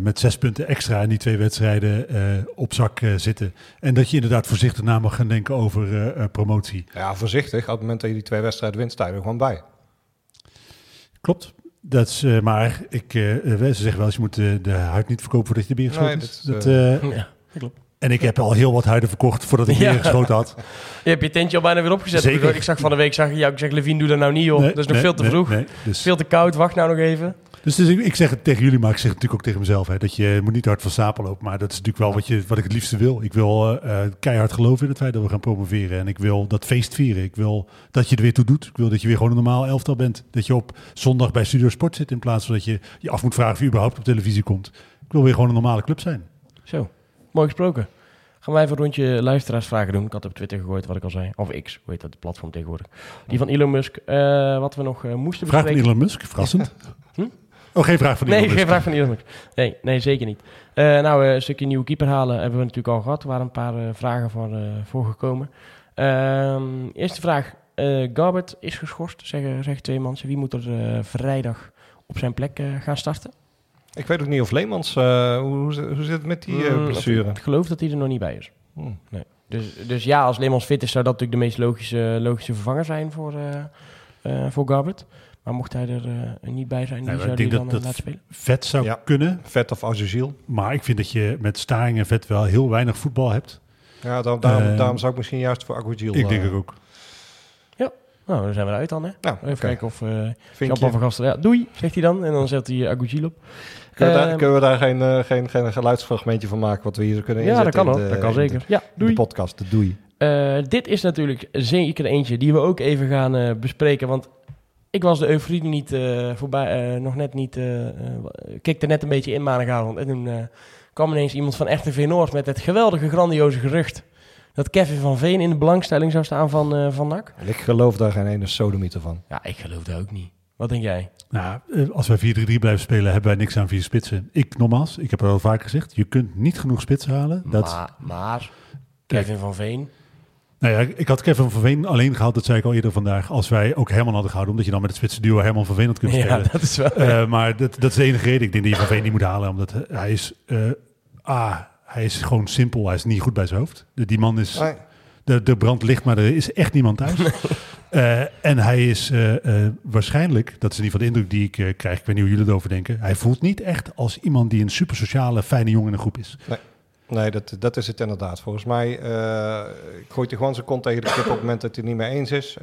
met zes punten extra in die twee wedstrijden eh, op zak eh, zitten. En dat je inderdaad voorzichtig na mag gaan denken over eh, eh, promotie. Ja, voorzichtig. Op het moment dat je die twee wedstrijden wint, sta je er gewoon bij. Klopt. Dat is, eh, maar ik, ze zeggen wel eens, je moet de, de huid niet verkopen voordat je de beer geschoten Nee, is. dat, Dat, eh, <laughs> Ja, dat klopt. En ik heb al heel wat huiden verkocht voordat ik Ja. beer geschoten had. Je hebt je tentje al bijna weer opgezet. Zeker. Ik zag van de week, zag ik jou, ik zeg Levine, doe dat nou niet op. Nee, dat is nog nee, veel te vroeg. nee. Dus, Veel te koud, wacht nou nog even. dus, dus ik, ik zeg het tegen jullie, maar ik zeg het natuurlijk ook tegen mezelf. Hè, dat je moet niet hard van stapel lopen. Maar dat is natuurlijk wel wat, je, wat ik het liefste wil. Ik wil eh, eh, keihard geloven in het feit dat we gaan promoveren. En ik wil dat feest vieren. Ik wil dat je er weer toe doet. Ik wil dat je weer gewoon een normaal elftal bent. Dat je op zondag bij Studio Sport zit in plaats van dat je je af moet vragen of je überhaupt op televisie komt. Ik wil weer gewoon een normale club zijn. Zo, mooi gesproken. Gaan wij even een rondje luisteraarsvragen doen. Ik had op Twitter gegooid wat ik al zei. Of X, hoe heet dat, de platform tegenwoordig. Die van Elon Musk. Eh, wat we nog eh, moesten Vraag van bespreken. Elon Musk, verrassend. <laughs> Hm? Oh, geen vraag van Elon Nee, Musk. geen vraag van Elon Musk. Nee, nee zeker niet. Eh, nou, een stukje nieuwe keeper halen hebben we natuurlijk al gehad. Er waren een paar vragen voor, voor gekomen. Ehm, eerste vraag. Garbert is geschorst, zeggen, zeggen twee mensen. Wie moet er vrijdag op zijn plek gaan starten? Ik weet ook niet of Leemans, eh, hoe, hoe, zit- het met die Mm, blessure? Ik geloof dat hij er nog niet bij is. Hmm. Nee. Dus, dus ja, als Leemans fit is, zou dat natuurlijk de meest logische, logische vervanger zijn voor, eh, eh, voor Garbert. Maar mocht hij er eh, niet bij zijn, Nee, maar zou die denk dan dat laten spelen? Vet zou Ja. kunnen. Vet of Azuziel. Maar ik vind dat je met Staring en Vet wel heel weinig voetbal hebt. Ja, daar- daarom, daarom zou ik misschien juist voor Agujiel... ik denk het ook. Nou, dan zijn we eruit dan, hè? Nou, Even kijken of... eh Vinkje. Jean-Paul van Gasten, ja, doei, zegt hij dan. En dan zet hij Agugil op. Kunnen we, daar, Ehm, kunnen we daar geen, eh, geen, geen geluidsfragmentje van maken wat we hier kunnen ja, dat inzetten kan in ook. de- Dat kan in de- zeker. Ja, in de doei. podcast, de doei. Eh, dit is natuurlijk zeker eentje die we ook even gaan eh, bespreken. Want ik was de euforie niet voorbij, nog net niet... kikte net een beetje in maandagavond. En toen kwam ineens iemand van RTV Noord met het geweldige, grandioze gerucht... dat Kevin van Veen in de belangstelling zou staan van, van NAC. Ik geloof daar geen ene sodemieter van. Ja, ik geloof dat ook niet. Wat denk jij? Nou, eh, als wij 4-3-3 blijven spelen, hebben wij niks aan vier spitsen. Ik, nogmaals, ik heb het al vaak gezegd, je kunt niet genoeg spitsen halen. Dat, Maar, maar Kevin van Veen... nou ja, ik had Kevin van Veen alleen gehaald, dat zei ik al eerder vandaag, als wij ook Herman hadden gehouden, omdat je dan met het spitsen duo Herman van Veen had kunnen Ja, spelen. <laughs> dat is wel... Eh, maar dat, dat is de enige reden. Ik denk dat je van Veen niet moet halen, omdat hij is, eh ah, hij is gewoon simpel, hij is niet goed bij zijn hoofd. De- Die man is, Nee. De, de brand ligt, maar er is echt niemand thuis. <laughs> Eh, en hij is eh, eh, waarschijnlijk, dat is in ieder geval de indruk die ik krijg, ik weet niet hoe jullie erover denken, hij voelt niet echt als iemand die een super sociale, fijne jongen in een groep is. Nee, dat, dat is het inderdaad. Volgens mij gooit hij gewoon zijn kont tegen de kip op het moment dat hij het niet mee eens is.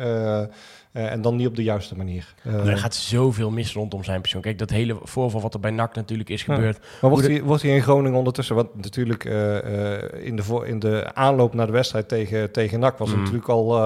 Uh, uh, en dan niet op de juiste manier. Uh, er gaat zoveel mis rondom zijn persoon. Kijk, dat hele voorval wat er bij NAC natuurlijk is gebeurd. Ja. Maar wordt, hij, wordt hij in Groningen ondertussen... Want natuurlijk uh, in, de voor, in de aanloop naar de wedstrijd tegen, tegen NAC... was mm. natuurlijk al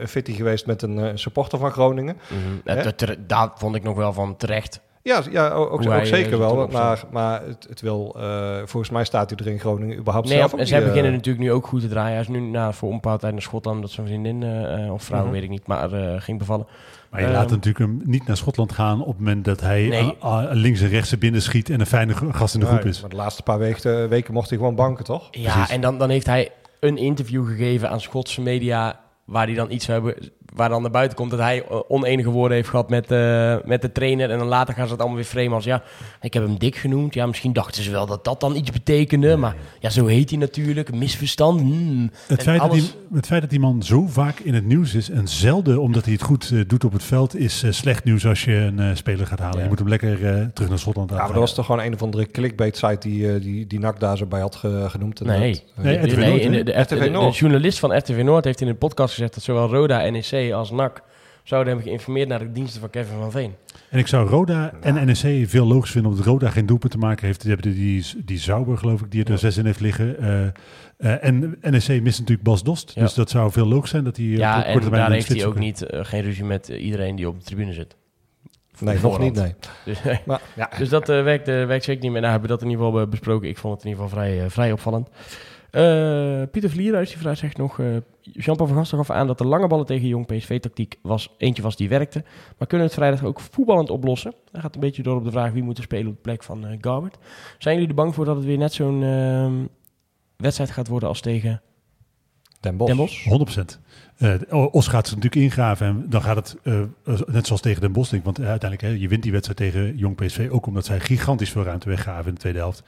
een fitty geweest met een supporter van Groningen. Mm. Ja. Dat, dat vond ik nog wel van terecht. Ja, ja ook, hij, eh, zeker wel. Maar, maar het, het wil, eh, volgens mij staat hij er in Groningen überhaupt Nee, zelf en ook zij niet, eh, beginnen natuurlijk nu ook goed te draaien. Hij is nu nou, voor tijd naar Schotland, omdat zijn vriendin eh, eh, of vrouw, Mhm. weet ik niet, maar eh, ging bevallen. Maar je Ehm, laat natuurlijk hem niet naar Schotland gaan op het moment dat hij Nee. links en rechts er binnen schiet en een fijne gast in de groep Nee, is. Maar de laatste paar weken, weken mocht hij gewoon banken, toch? Ja, Precies. en dan, dan heeft hij een interview gegeven aan Schotse media, waar hij dan iets zou hebben, waar dan naar buiten komt dat hij eh, onenige woorden heeft gehad met, eh, met de trainer. En dan later gaan ze het allemaal weer framen als, ja, ik heb hem dik genoemd. Ja, misschien dachten ze wel dat dat dan iets betekende, maar ja, zo heet hij natuurlijk. Een misverstand. hmm. Het En feit, dat die, het feit dat die man zo vaak in het nieuws is en zelden omdat hij het goed eh, doet op het veld, is slecht nieuws als je een eh, speler gaat halen. Ja. Je moet hem lekker eh, terug naar Schotland Ja, laten maar dat was toch gewoon een of andere clickbait-site die, eh, die, die NAC daar zo bij had ge- genoemd. En Nee. Nee, RTV Noord, de, de, RTV de- de Noord. journalist van RTV Noord heeft in een podcast gezegd dat zowel Roda, NEC als NAC zouden hebben geïnformeerd naar de diensten van Kevin van Veen. En ik zou Roda en NEC veel logisch vinden omdat Roda geen doelpunt te maken heeft. Die hebben die, die Zauber, geloof ik, die er Ja. zes in heeft liggen. Eh, eh, en NEC mist natuurlijk Bas Dost. Ja. Dus dat zou veel logisch zijn dat hij eh, op Ja, korte en daar heeft hij ook niet geen ruzie met iedereen die op de tribune zit. nee, nog niet, nee. <laughs> Dus, Maar, ja, dus dat eh, werkt, eh, werkt zeker niet meer. Nou, hebben we dat in ieder geval besproken. Ik vond het in ieder geval vrij, vrij opvallend. Eh, Pieter Vlierhuis die vraag zegt nog... Jean-Paul van Gasten gaf aan dat de lange ballen tegen Jong PSV-tactiek was, eentje was die werkte. Maar kunnen we het vrijdag ook voetballend oplossen? Hij gaat een beetje door op de vraag wie moet er spelen op de plek van eh Garbert. Zijn jullie er bang voor dat het weer net zo'n ehm, wedstrijd gaat worden als tegen Den Bosch. Den Bosch? 100%. Eh, Os gaat ze natuurlijk ingraven en dan gaat het eh, net zoals tegen Den Bosch. denk ik, Want uiteindelijk, hè, je wint die wedstrijd tegen Jong PSV ook omdat zij gigantisch veel ruimte weggaven in de tweede helft.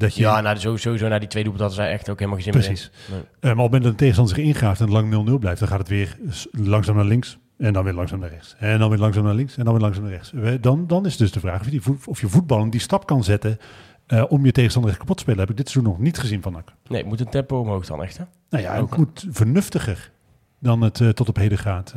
Dat je, Ja, nou, sowieso na die twee doelpunten hadden zij echt ook helemaal geen zin precies. meer. Eh, maar op het moment dat een tegenstander zich ingraaft en het lang 0-0 blijft, dan gaat het weer langzaam naar links. En dan weer langzaam naar rechts. En dan weer langzaam naar links. En dan weer langzaam naar rechts. Dan, dan is dus de vraag of je, die of je voetballen die stap kan zetten eh, om je tegenstander echt kapot te spelen. Heb ik dit seizoen nog niet gezien van NAC. Nee, moet een tempo omhoog dan echt, hè? Nou ja, Ook. het moet vernuftiger dan het eh, tot op heden gaat.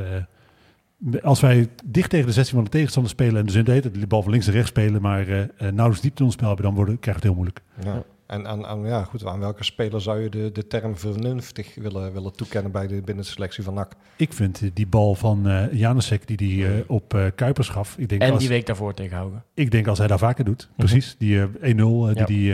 Als wij dicht tegen de 16 van de tegenstander spelen en dus in de hele tijd de bal van links en rechts spelen, maar eh, eh, nauwelijks diepte in ons spel hebben, dan worden, krijgt het heel moeilijk. Ja. En aan, aan, ja, goed, aan welke speler zou je de, de term vernuftig willen, willen toekennen bij de, binnen de selectie van NAC? Ik vind die bal van eh Janusek die die eh, op eh, Kuipers gaf. Ik denk, En als, die week daarvoor tegenhouden. ik denk als hij dat vaker doet, precies, die eh, 1-0 eh, die, Ja. die,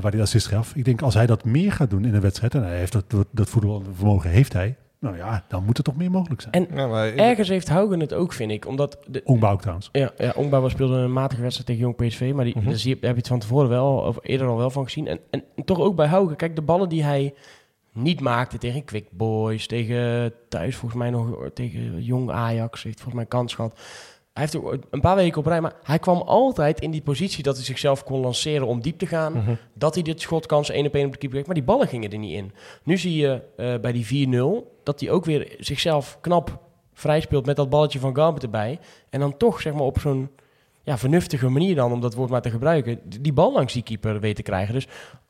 waar hij assist gaf. Ik denk als hij dat meer gaat doen in een wedstrijd, en hij heeft dat, dat voetbalvermogen heeft hij, nou ja, dan moet er toch meer mogelijk zijn. En Ja, maar, ergens heeft Haugen het ook, vind ik. Omdat de, Ongbouw trouwens. ja, ja, Ongbouwer speelde een matige wedstrijd tegen Jong PSV. Maar die, Mhm. daar heb je het van tevoren wel, of eerder al wel van gezien. En, en toch ook bij Haugen. Kijk, de ballen die hij niet maakte tegen Quick Boys, tegen thuis volgens mij nog, tegen Jong Ajax, heeft volgens mij kans gehad. Hij heeft ook een paar weken op rij, maar hij kwam altijd in die positie dat hij zichzelf kon lanceren om diep te gaan. Mhm. Dat hij dit schotkans één op één op de keeper kreeg, maar die ballen gingen er niet in. Nu zie je eh, bij die 4-0 dat hij ook weer zichzelf knap vrij speelt met dat balletje van Gambit erbij. En dan toch zeg maar op zo'n ja, vernuftige manier dan, om dat woord maar te gebruiken, die bal langs die keeper weet te krijgen. Dus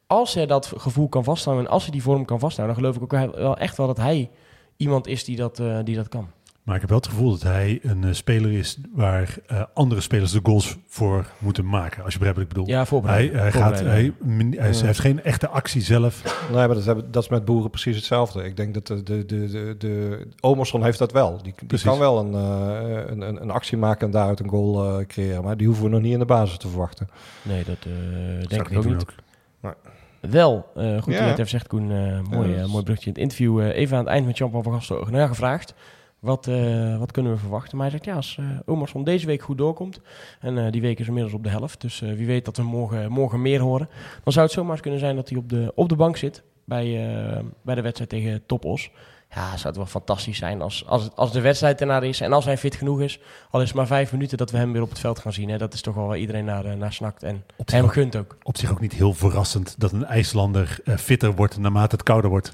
als hij dat gevoel kan vasthouden en als hij die vorm kan vasthouden, dan geloof ik ook wel echt wel dat hij iemand is die dat, eh, die dat kan. Maar ik heb wel het gevoel dat hij een eh, speler is waar eh, andere spelers de goals voor moeten maken. Als je begrijpt wat ik bedoel. Ja, hij, voorbereiden. hij, gaat, hij, min- hij, hij heeft geen echte actie zelf. Nee, maar dat, hebben- dat is met boeren precies hetzelfde. Ik denk dat de, de, de, de, de Omerson heeft dat wel. Die, kan wel een, eh, een, een, een actie maken en daaruit een goal creëren. Maar die hoeven we nog niet in de basis te verwachten. Nee, dat eh, Zou denk ik ook niet. ook. Wel, eh, goed Ja. dat je het even zegt, Koen. eh, mooi, Ja, mooi brugje in het interview. even aan het eind met Jean-Paul van nou ja, gevraagd. Wat, eh, wat kunnen we verwachten? Maar hij zegt, ja, als eh Omarsson deze week goed doorkomt... en eh, die week is inmiddels op de helft... dus wie weet dat we morgen, morgen meer horen... dan zou het zomaar eens kunnen zijn dat hij op de, op de bank zit... bij, bij de wedstrijd tegen Topos. Ja, zou het wel fantastisch zijn als, als, het- als de wedstrijd ernaar is... en als hij fit genoeg is, al is het maar vijf minuten... dat we hem weer op het veld gaan zien. Hè? Dat is toch wel waar iedereen naar, naar snakt en Op hem ook, gunt ook. op zich ook niet heel verrassend dat een IJslander fitter wordt naarmate het kouder wordt.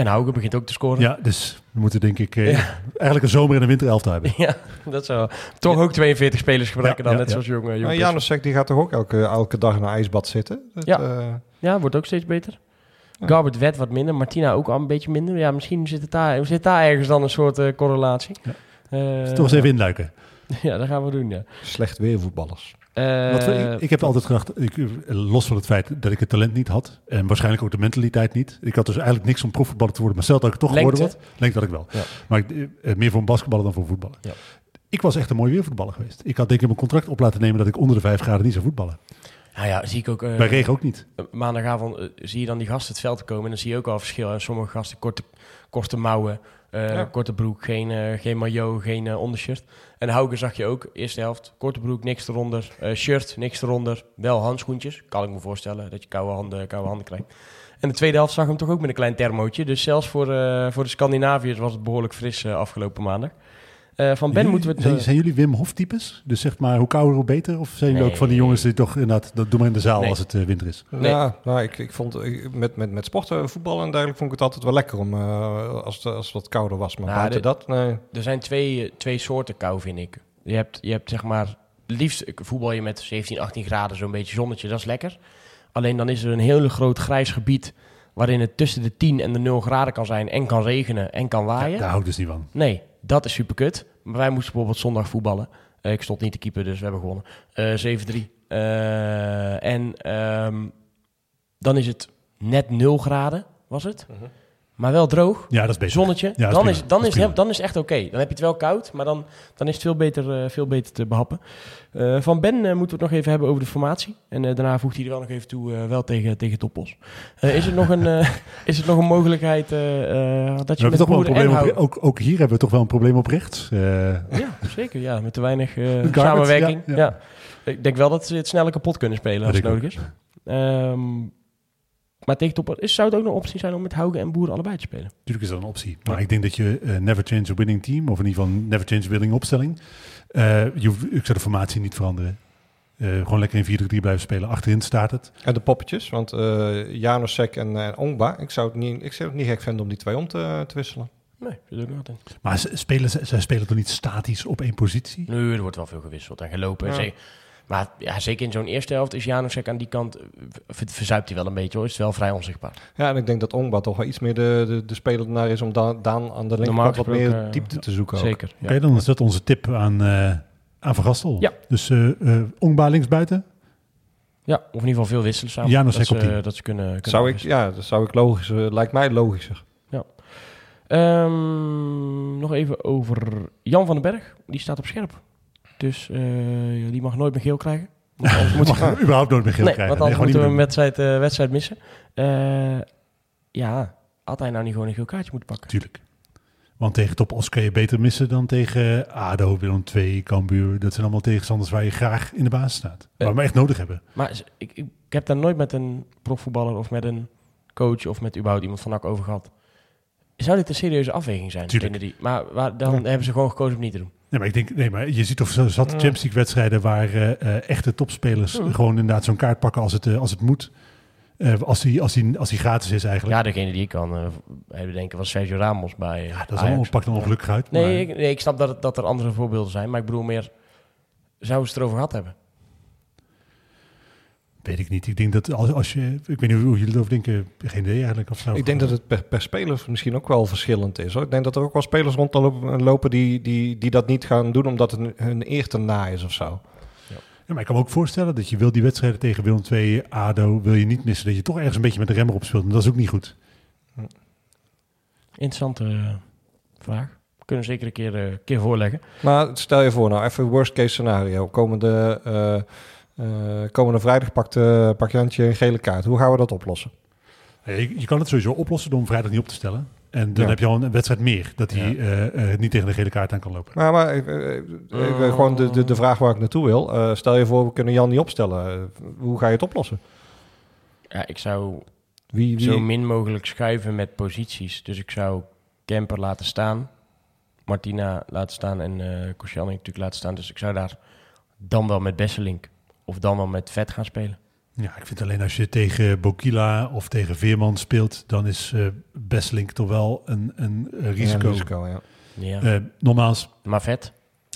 En Hauge begint ook te scoren. Ja, dus we moeten denk ik eh, Ja. eigenlijk een zomer en een winter elftal hebben. <laughs> Ja, dat zou toch ook 42 spelers gebruiken Ja, dan, ja, net ja. zoals jonge Maar jonge Janus zegt, die gaat toch ook elke, elke dag in een ijsbad zitten? Dat, Ja. eh, Ja, wordt ook steeds beter. Ja. Garbert werd wat minder, Martina ook al een beetje minder. Ja, misschien zit, het daar, zit daar ergens dan een soort eh, correlatie. Ja. Eh, Dus toch eens even induiken. <laughs> Ja, dat gaan we doen, ja. slecht weervoetballers. Eh, Wat ik, ik heb altijd gedacht, ik, los van het feit dat ik het talent niet had, en waarschijnlijk ook de mentaliteit niet. Ik had dus eigenlijk niks om profvoetballer te worden, maar stel dat ik toch Lengte. geworden was, denk dat ik wel. Ja. Maar ik, eh, meer voor een basketballer dan voor voetballen. Ja. ik was echt een mooi weervoetballer geweest. Ik had denk ik mijn contract op laten nemen dat ik onder de 5 graden niet zou voetballen. Nou ja, zie ik ook... eh, Bij regen ook niet. maandagavond zie je dan die gasten het veld komen en dan zie je ook al verschil. En sommige gasten korte, korte mouwen, eh, Ja. korte broek, geen, eh, geen maillot, geen eh, ondershirt. En Hauke zag je ook, eerste helft, korte broek, niks eronder, shirt, niks eronder, wel handschoentjes. Kan ik me voorstellen dat je koude handen, koude handen krijgt. En de tweede helft zag hem toch ook met een klein thermootje. Dus zelfs voor, voor de Scandinaviërs was het behoorlijk fris afgelopen maandag. Eh, van Ben Jullie- moeten we het... zijn, eh, zijn jullie Wim Hof types? Dus zeg maar, hoe kouder hoe beter? Of zijn jullie Nee. ook van die jongens die toch inderdaad, dat doen maar in de zaal Nee. als het eh, winter is? Nee. Ja, nou, ik, ik vond ik- met, met, met sporten, voetballen en dergelijke vond ik het altijd wel lekker om uh, als, het, als het wat kouder was. Maar Nou, buiten de- dat, nee. Er zijn twee, twee soorten kou, vind ik. Je hebt, je hebt zeg maar, liefst voetbal je met 17, 18 graden, zo'n beetje zonnetje, dat is lekker. Alleen dan is er een heel groot grijs gebied waarin het tussen de 10 en de 0 graden kan zijn en kan regenen en kan waaien. Daar hou ik dus niet van. Nee, dat is super kut. Maar wij moesten bijvoorbeeld zondag voetballen. Eh, ik stond niet te keeper, dus we hebben gewonnen. Eh 7-3. Eh, en ehm, dan is het net 0 graden, was het. Maar wel droog. Ja, dat is beter. Zonnetje, Ja, is dan, is, dan, is dan is echt oké. Dan heb je het wel koud, maar dan, dan is het veel beter, eh, veel beter te behappen. Eh, van Ben eh, moeten we het nog even hebben over de formatie. En daarna voegt hij er wel nog even toe, wel tegen, tegen Toppos. Is, het nog een, <laughs> is het nog een mogelijkheid dat je met toch wel een Boer en probleem op, Hou- ook, ook hier hebben we toch wel een probleem op rechts. Ja, zeker. Ja, met te weinig samenwerking. ja, Ja, ja. Ik denk wel dat ze het sneller kapot kunnen spelen als het nodig is. Ehm, maar tegen Toppos is, zou het ook nog een optie zijn om met Hauge en Boer allebei te spelen? Natuurlijk is dat een optie. Maar ik denk dat je eh, never change a winning team, of in ieder geval never change a winning opstelling. Eh, je hoeft, ik zou de formatie niet veranderen. Eh, gewoon lekker in 4-3 blijven spelen. Achterin staat het. En de poppetjes, want uh, Janosek en uh, Ongba, ik zou, het niet, ik zou het niet gek vinden om die twee om te, te wisselen. Nee, dat doe ik niet. Maar ze spelen, ze, ze spelen toch niet statisch op één positie? Nu, er wordt wel veel gewisseld en gelopen. Ja. Maar ja, zeker in zo'n eerste helft is Janusek aan die kant, eh, ver- verzuipt hij wel een beetje hoor. Is het wel vrij onzichtbaar. Ja, en ik denk dat Ongba toch wel iets meer de, de, de speler naar is om Daan, Daan aan de linkerkant wat meer gesproken, diepte te zoeken. Zeker. Ja. Oké, dan is dat onze tip aan, eh aan Van Gastel. Ja. Dus eh eh, Ongba linksbuiten. ja, of in ieder geval veel wisselen samen. Dat op ze, tien. dat ze kunnen, kunnen Zou ik, ja, dat zou ik logisch, eh, lijkt mij logischer. Ehm, nog even over Jan van den Berg. Die staat op scherp. Dus eh, die mag nooit meer geel krijgen. <laughs> Want moet je überhaupt nooit meer geel nee, krijgen. want anders Nee, moeten we een wedstrijd, eh, wedstrijd missen. Eh, ja, had hij nou niet gewoon een geel kaartje moeten pakken? Tuurlijk. Want tegen Top Os kan je beter missen dan tegen ADO, Willem II, Cambuur. Dat zijn allemaal tegenstanders waar je graag in de basis staat. Waar we echt nodig hebben. Maar ik, ik, heb daar nooit met een profvoetballer of met een coach of met überhaupt iemand van NAC over gehad. Zou dit een serieuze afweging zijn? Die? Maar waar, dan hebben ze gewoon gekozen om niet te doen. Nee, maar ik denk, nee, maar je ziet toch zo zat Champions League wedstrijden waar eh, eh, echte topspelers Mm. gewoon inderdaad zo'n kaart pakken als het, eh, als het moet. Eh, als, die, als, die, als die gratis is eigenlijk. Ja, degene die ik kan eh, hebben denken was Sergio Ramos bij Ja, dat is allemaal, pakt dan ongelukkig uit. Nee, maar- ik, nee, ik snap dat, dat er andere voorbeelden zijn. Maar ik bedoel meer, zouden ze het erover gehad hebben? Weet ik niet. Ik denk dat als, als je... Ik weet niet hoe jullie erover denken. Geen idee eigenlijk. Of zo. Ik denk dat het per, per speler misschien ook wel verschillend is. Hoor. Ik denk dat er ook wel spelers rondlopen lopen die, die, die dat niet gaan doen omdat het hun- hun eer te na is of zo. Ja, maar ik kan me ook voorstellen dat je wil die wedstrijden tegen Willem II, ADO, wil je niet missen. Dat je toch ergens een beetje met de remmer op speelt. En dat is ook niet goed. Interessante eh, vraag. Kunnen we zeker een keer, eh, keer voorleggen. Maar stel je voor, nou even worst case scenario. Komende, eh, eh, komende vrijdag pakt, eh pakt Jantje een gele kaart. Hoe gaan we dat oplossen? Je, je kan het sowieso oplossen door hem vrijdag niet op te stellen. En dan Ja. heb je al een wedstrijd meer. Dat hij Ja. eh, eh, niet tegen de gele kaart aan kan lopen. Maar, maar eh, eh, eh, gewoon de, de, de vraag waar ik naartoe wil. Eh, stel je voor, we kunnen Jan niet opstellen. Eh, hoe ga je het oplossen? Ja, ik zou Wie, wie, zo min mogelijk schuiven met posities. Dus ik zou Kemper laten staan. Martina laten staan en eh Koscielny natuurlijk laten staan. Dus ik zou daar dan wel met Besselink of dan wel met Vet gaan spelen. Ja, ik vind alleen als je tegen Bokila of tegen Veerman speelt, dan is eh Besselink toch wel een, een eh, risico. Ja, risico, ja. Ja. Eh, nogmaals, maar Vet,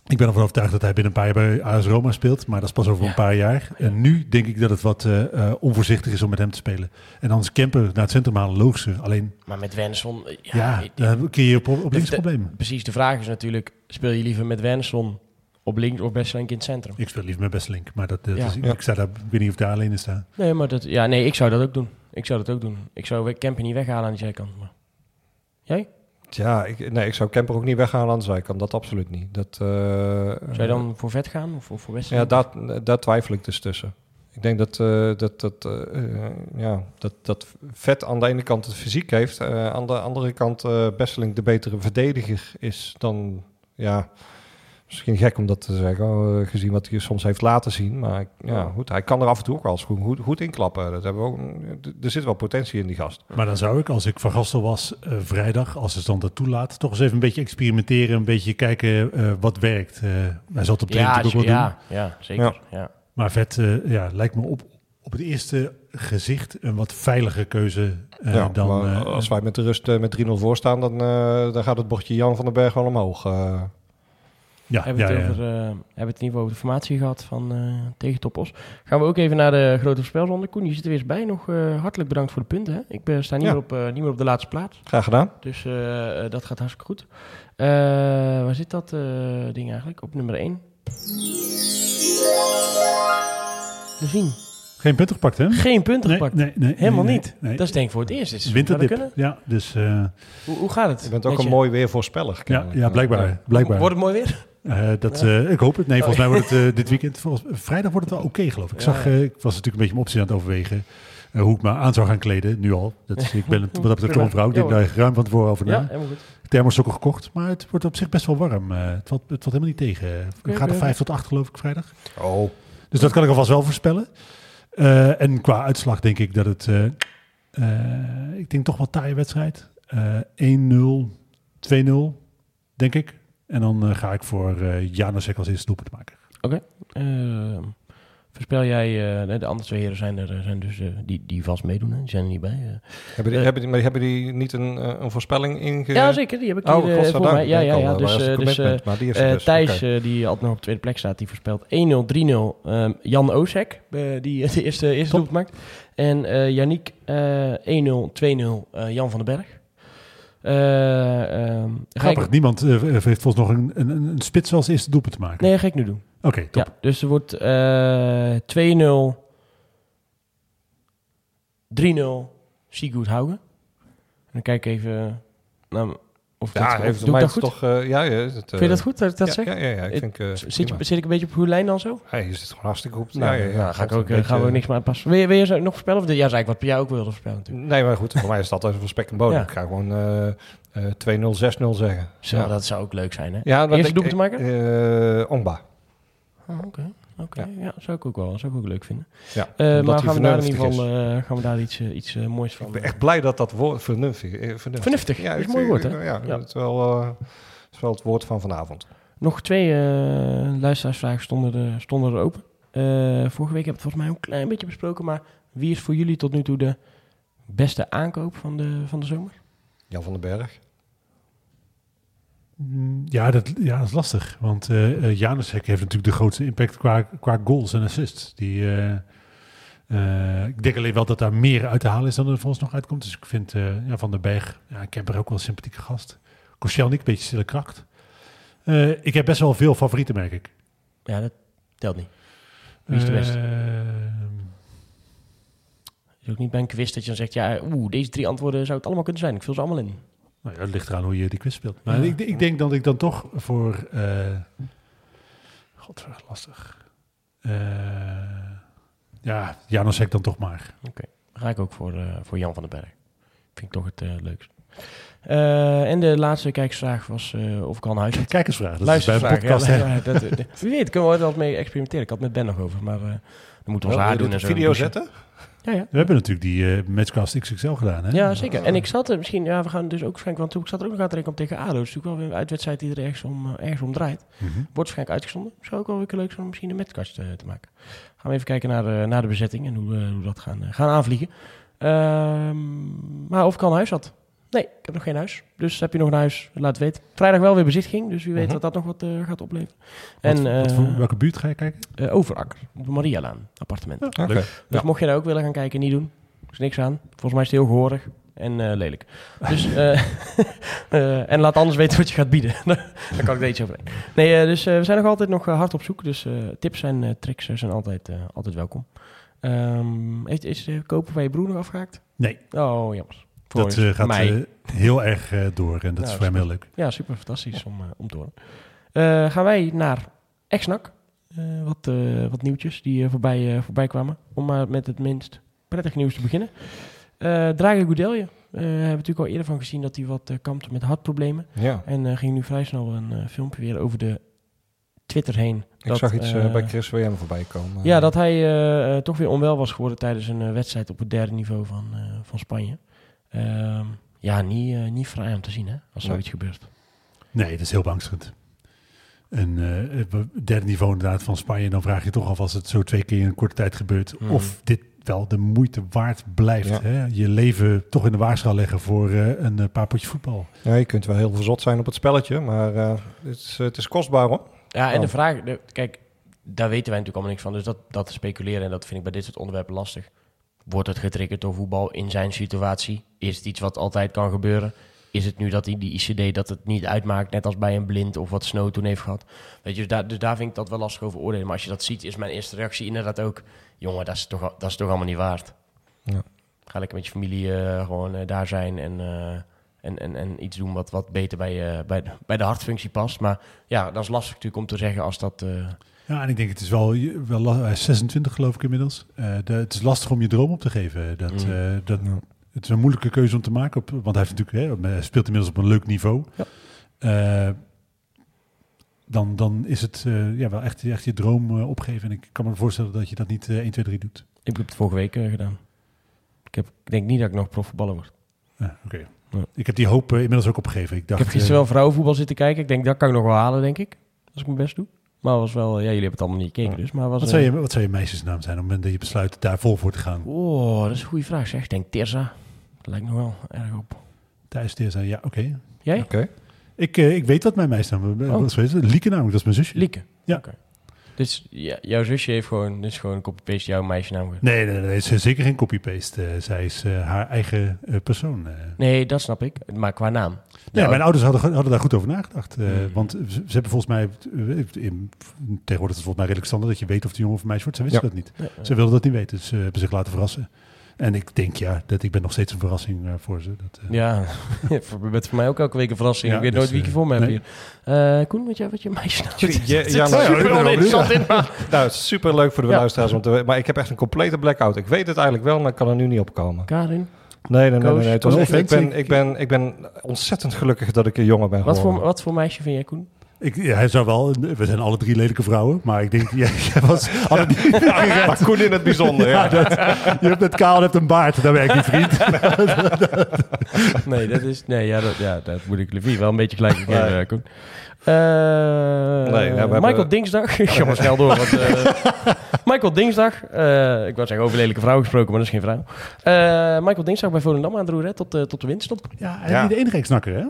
ik ben ervan overtuigd dat hij binnen een paar jaar bij AS Roma speelt, maar dat is pas over Ja. een paar jaar. En nu denk ik dat het wat eh, eh, onvoorzichtig is om met hem te spelen. En dan is Kemper naar het centrum halen logischer. Alleen, maar met Wenson... eh, ja, dan kun je op, op links problemen. precies, de vraag is natuurlijk... speel je liever met Wenson op links of Besselink in het centrum? Ik speel liever met Besselink, maar dat, dat Ja. is, Ja. ik, sta daar, ik weet niet of daar alleen in sta. Nee, maar dat, ja, nee, ik zou dat ook doen. Ik zou dat ook doen. Ik zou Kemper niet weghalen aan die zijkant. Maar. Jij? Ja, ik, nee, ik zou Kemper ook niet weghalen aan de zijkant. Dat absoluut niet. Dat, eh, Zou je dan voor vet gaan of voor, voor Wesley? Ja, daar, daar twijfel ik dus tussen. Ik denk dat, eh, dat, dat, eh, ja, dat, dat vet aan de ene kant het fysiek heeft. eh, aan de andere kant eh Besseling de betere verdediger is dan... Ja, misschien gek om dat te zeggen, eh, gezien wat hij soms heeft laten zien. Maar ja, goed, hij kan er af en toe ook wel eens goed, goed, inklappen. Dat hebben we ook, er zit wel potentie in die gast. Maar dan zou ik, als ik van Gastel was, eh, vrijdag, als de stand dat toelaat, toch eens even een beetje experimenteren, een beetje kijken eh, wat werkt. Eh hij zal het op de ja, natuurlijk ook wel doen. ja, ja, zeker. Ja. Maar vet, eh, ja, lijkt me op, op het eerste gezicht een wat veilige keuze ja, dan... maar eh, als wij met de rust met 3-0 voor staan, dan, eh, dan gaat het bordje Jan van den Berg wel omhoog. Ja, Hebben, ja, we ja. het over, eh, hebben we het in ieder geval over de formatie gehad van eh tegen Topos. Gaan we ook even naar de grote voorspelronde. Koen, je zit er weer eens bij. Nog eh, hartelijk bedankt voor de punten. Hè? Ik ben, sta niet, Ja. meer op, eh, niet meer op de laatste plaats. Graag gedaan. Dus dat gaat hartstikke goed. Eh, waar zit dat eh, ding eigenlijk? Op nummer 1. Levine. Geen punten gepakt, hè? Geen punten Nee, gepakt. nee, nee, Helemaal nee, niet. nee. Dat is denk ik voor het eerst. Is Winterdip. Dat kunnen? Ja, dus eh, Hoe, hoe gaat het? Je bent ook een je? mooi weervoorspeller. ja, kennelijk. ja, blijkbaar. blijkbaar. Wordt het mooi weer? Eh, dat, eh, ik hoop het. Nee, volgens mij wordt het eh, dit weekend. Volgens, vrijdag wordt het wel oké, geloof ik. Ik, zag, ik was natuurlijk een beetje mijn optie aan het overwegen. hoe ik me aan zou gaan kleden, nu al. Dat is, ik ben het, wat dat betreft een vrouw. Ik denk daar ruim van tevoren over na. Ja. Thermosokken gekocht, maar het wordt op zich best wel warm. Het, valt, het valt helemaal niet tegen. Het gaat er oké. 5 tot 8 geloof ik vrijdag. Oh, Dus dat kan ik alvast wel voorspellen. En qua uitslag denk ik dat het... ik denk toch wel taaie wedstrijd. Eh 1-0, 2-0, denk ik. En dan eh, ga ik voor eh Janusek als eerste doelpunt maken. Ehm, voorspel jij, eh, de andere twee heren zijn er zijn dus, die, die vast meedoen, hè? die zijn er niet bij. hebben die, hebben die, maar hebben die niet een, een voorspelling inge... Ja, zeker, die heb ik hier Oh, eh, voor mij. Ja, ja, al, ja. Dus, eh, dus commitment? maar die heeft ze dus. Thijs, Oké. die altijd nog op de tweede plek staat, die voorspelt 1-0, 3-0. Ehm, Jan Oosek, die de eerste, eerste doelpunt maakt. En eh Yannick, eh 1-0, 2-0, eh, Jan van den Berg. Eh, ehm, ik, Grappig, niemand eh, heeft volgens nog een, een, een spits als eerste doelpunt te maken. nee, ga ik nu doen. Oké, top. Ja, dus er wordt eh 2-0, 3-0, Sigurd Haugen. En dan kijk ik even naar of dat, Ja, of heeft mij dat goed? toch... eh, ja, ja, het, Vind je dat goed dat dat ja, zeg? Ja, ja, ja, ik vind... eh, Zit, je, zit ik een beetje op uw lijn dan zo? Hey, je zit gewoon hartstikke goed. Nou, ja, ja, ja. nou, ga ik ook, eh, gaan we beetje- ook niks meer aanpassen. Wil je, wil je zo nog voorspellen? Of ja, zei ik wat jij ook wilde voorspellen natuurlijk. Nee, maar goed, voor mij is het altijd spek en bodem. Ja. Ik ga gewoon eh eh 2-0, 6-0 zeggen. Zo, ja. dat zou ook leuk zijn, hè? Ja, dat Eerste doelpunt te maken? Eh Ongba. Oh, Oké, oké. Ja. Ja. zou ik ook wel, zou ik ook leuk vinden. Ja, Eh, maar gaan we daar in ieder geval eh, gaan we daar iets, eh, iets moois van. Ik ben echt blij dat dat woord vernuftig, vernuftig. Vernuftig, Ja, dat is een mooi woord, hè? Ja, Ja. Het, is wel, eh, het is wel het woord van vanavond. Nog twee eh, luisteraarsvragen stonden er, stonden er open. Eh, vorige week heb ik het volgens mij een klein beetje besproken, maar wie is voor jullie tot nu toe de beste aankoop van de, van de zomer? Jan van den Berg. Mm, Ja, dat, ja, dat is lastig. Want eh eh, Janusek heeft natuurlijk de grootste impact qua, qua goals en assists. Die, eh, ik denk alleen wel dat daar meer uit te halen is dan er volgens nog uitkomt. Dus ik vind ja, Van den Berg, ja, ik heb er ook wel een sympathieke gast. Koscielnik, een beetje stille kracht. Ik heb best wel veel favorieten, merk ik. Ja, dat telt niet. Wie is de beste? Is ook niet bij een quiz dat je dan zegt, ja, oeh, deze drie antwoorden zou het allemaal kunnen zijn. Ik vul ze allemaal in. Nou ja, het ligt eraan hoe je die quiz speelt. Maar Ja. ik, ik denk dat ik dan toch voor... eh God, wat lastig. Eh ja, Janosek dan toch maar. Dan ga ik ook voor, eh, voor Jan van den Berg. Vind ik toch het leukst. Eh, en de laatste kijkersvraag was eh, of ik al een huis had. Kijkersvraag, dat is bij een Luistervraag, podcast. ja, hè. ja, dat, <laughs> wie weet, kunnen we er wel mee experimenteren. Ik had het met Ben nog over, maar eh dan moeten we ons Wel, haar doen en zo. video zetten? Ja, ja. We hebben natuurlijk die eh Matchcast XXL gedaan. Hè? Ja, zeker. En ik zat er misschien, ja, we gaan dus ook waarschijnlijk, want toen ik zat er ook nog aan te rekenen om tegen ADO. Dus natuurlijk wel weer een uitwedstrijd die er ergens om, eh, ergens om draait. Mhm. Wordt waarschijnlijk uitgezonden. Zou ook wel weer leuk zijn om misschien een metcast eh, te maken. Gaan we even kijken naar de, naar de bezetting en hoe, hoe we dat gaan, gaan aanvliegen. Ehm, maar of ik al een huis had? Nee, ik heb nog geen huis. Dus heb je nog een huis, laat het weten. Vrijdag wel weer bezichtiging, dus wie weet Mhm. wat dat nog wat eh, gaat opleveren. Wat, en wat eh, voor, welke buurt ga je kijken? eh, Overakker, op de Marialaan, appartement. Oké. Leuk. Dus mocht je daar ook willen gaan kijken, niet doen. Er is niks aan. Volgens mij is het heel gehoorig en lelijk. Dus, <laughs> <laughs> en laat anders weten wat je gaat bieden. <laughs> Daar kan ik er iets over. Nee, dus we zijn nog altijd nog hard op zoek. Dus tips en tricks zijn altijd, altijd welkom. Ehm, is, is de kopen van je broer nog afgehaakt? Nee. Oh, jammer. Voor dat eh, gaat mij. eh, heel erg eh, door en dat is voor hem heel leuk. Ja, super fantastisch om, om te horen. Eh, gaan wij naar Exnak. Eh, wat, eh, wat nieuwtjes die eh, voorbij, eh, voorbij kwamen. Om maar met het minst prettig nieuws te beginnen. Eh Drage Goudelje. Eh hebben we natuurlijk al eerder van gezien dat hij wat eh, kampte met hartproblemen. Ja, En eh, ging nu vrij snel een eh, filmpje weer over de Twitter heen. ik Dat, zag iets bij Chris WM voorbij komen. Ja, dat hij toch weer onwel was geworden tijdens een wedstrijd op het derde niveau van, eh, van Spanje. Ehm, ja, niet, eh, niet fraai om te zien hè, als Nee. zoiets gebeurt. Nee, dat is heel beangstigend. En eh, het derde niveau inderdaad van Spanje, dan vraag je toch af als het zo twee keer in een korte tijd gebeurt, Mhm. of dit wel de moeite waard blijft. Ja. Hè? Je leven toch in de waarschaal leggen voor eh, een paar potje voetbal. Ja, je kunt wel heel verzot zijn op het spelletje, maar eh, het, is, het is kostbaar hoor. Ja, en Oh. de vraag, de- kijk, daar weten wij natuurlijk allemaal niks van. Dus dat, dat speculeren, en dat vind ik bij dit soort onderwerpen lastig. Wordt het getriggerd door voetbal in zijn situatie? Is het iets wat altijd kan gebeuren? Is het nu dat hij die ICD dat het niet uitmaakt, net als bij een blind of wat Snow toen heeft gehad? Weet je, dus daar, dus daar vind ik dat wel lastig over oordelen. Maar als je dat ziet, is mijn eerste reactie inderdaad ook... jongen, dat is toch, dat is toch allemaal niet waard? Ja. Ga lekker met je familie eh, gewoon eh, daar zijn en, eh, en, en, en iets doen wat, wat beter bij, bij, de- bij de hartfunctie past. Maar ja, dat is lastig natuurlijk om te zeggen als dat... eh, Ja, en ik denk het is wel, wel la- hij is 26 geloof ik inmiddels. Eh, de, het is lastig om je droom op te geven. Dat, Mm. eh, dat, Het is een moeilijke keuze om te maken, op, want hij, heeft natuurlijk, hè, hij speelt inmiddels op een leuk niveau. Ja. Eh, dan, dan is het eh, ja, wel echt, echt je droom eh, opgeven. En ik kan me voorstellen dat je dat niet eh 1, 2, 3 doet. Ik heb het vorige week eh, gedaan. Ik, heb, ik denk niet dat ik nog profvoetballer word. Ja, oké. Ja. Ik heb die hoop eh, inmiddels ook opgegeven. Ik Ik dacht, heb gisteren eh, wel vrouwenvoetbal zitten kijken. Ik denk, dat kan ik nog wel halen, denk ik. Als ik mijn best doe. Maar was wel... Ja, jullie hebben het allemaal niet gekeken dus. Maar was, wat, zou je, wat zou je meisjesnaam zijn op het moment dat je besluit daar vol voor te gaan? Oh, dat is een goede vraag zeg. Ik denk Tirza. Dat lijkt nog wel erg op. Thijs zei, ja, oké. Jij? Oké. Ik, eh, ik weet wat mijn meisjesnaam is. Oh. Wat is het? Lieke namelijk, dat is mijn zusje. Lieke. Ja. Dus ja, jouw zusje heeft gewoon... Dit is gewoon een copy-paste jouw meisjesnaam. Nee, nee, nee, nee, het is zeker geen copy-paste. Eh, zij is eh, haar eigen eh, persoon. Nee, dat snap ik. Maar qua naam. Ja, Nou, mijn ouders hadden, hadden daar goed over nagedacht. Hmm. Want ze, ze hebben volgens mij, in, tegenwoordig is het volgens mij redelijk standaard dat je weet of een jongen of een meisje wordt. Ze wisten Ja. dat niet. nee, Ze wilden dat niet weten, dus ze hebben zich laten verrassen. En ik denk ja, dat ik ben nog steeds een verrassing eh, voor ze. Dat, eh, Ja, <laughs> voor, bent voor mij ook elke week een verrassing. Ja, ik weet dus, nooit wie ik eh, voor me heb nee. hier. Eh, Koen, weet jij wat je meisjesnaam <laughs> is? Ja, <laughs> ja, nou, er super. Nou, super leuk voor de Ja. luisteraars om te weten. Maar ik heb echt een complete blackout. Ik weet het eigenlijk wel, maar ik kan er nu niet op komen. Karin, Nee, nee, nee. nee, nee. Het was ik, ben, ik- ik, ben, ik ben ontzettend gelukkig dat ik een jongen ben wat geworden. voor, wat voor meisje vind jij, Koen? Ik, ja, hij zou wel, we zijn alle drie lelijke vrouwen, maar ik denk, <laughs> jij, jij was, hadden die, maar Koen in het bijzonder, ja. ja, dat, je hebt net kaal en hebt een baard, daar werk je vriend. <laughs> Nee, dat is... Nee, ja, dat, ja, dat moet ik Levi wel een beetje gelijk geven, Nee. eh, Koen. Eh, Nee, <laughs> ja, we Michael hebben- Dinsdag. ik ga maar snel door. Want, eh, Michael Dinsdag. eh, ik wou zeggen over lelijke vrouw gesproken, maar dat is geen vrouw. Eh, Michael Dinsdag bij Volendam aan het roer, hè, tot, de tot de winststop. Ja, hij Ja. is niet de enige ex-nakker, hè?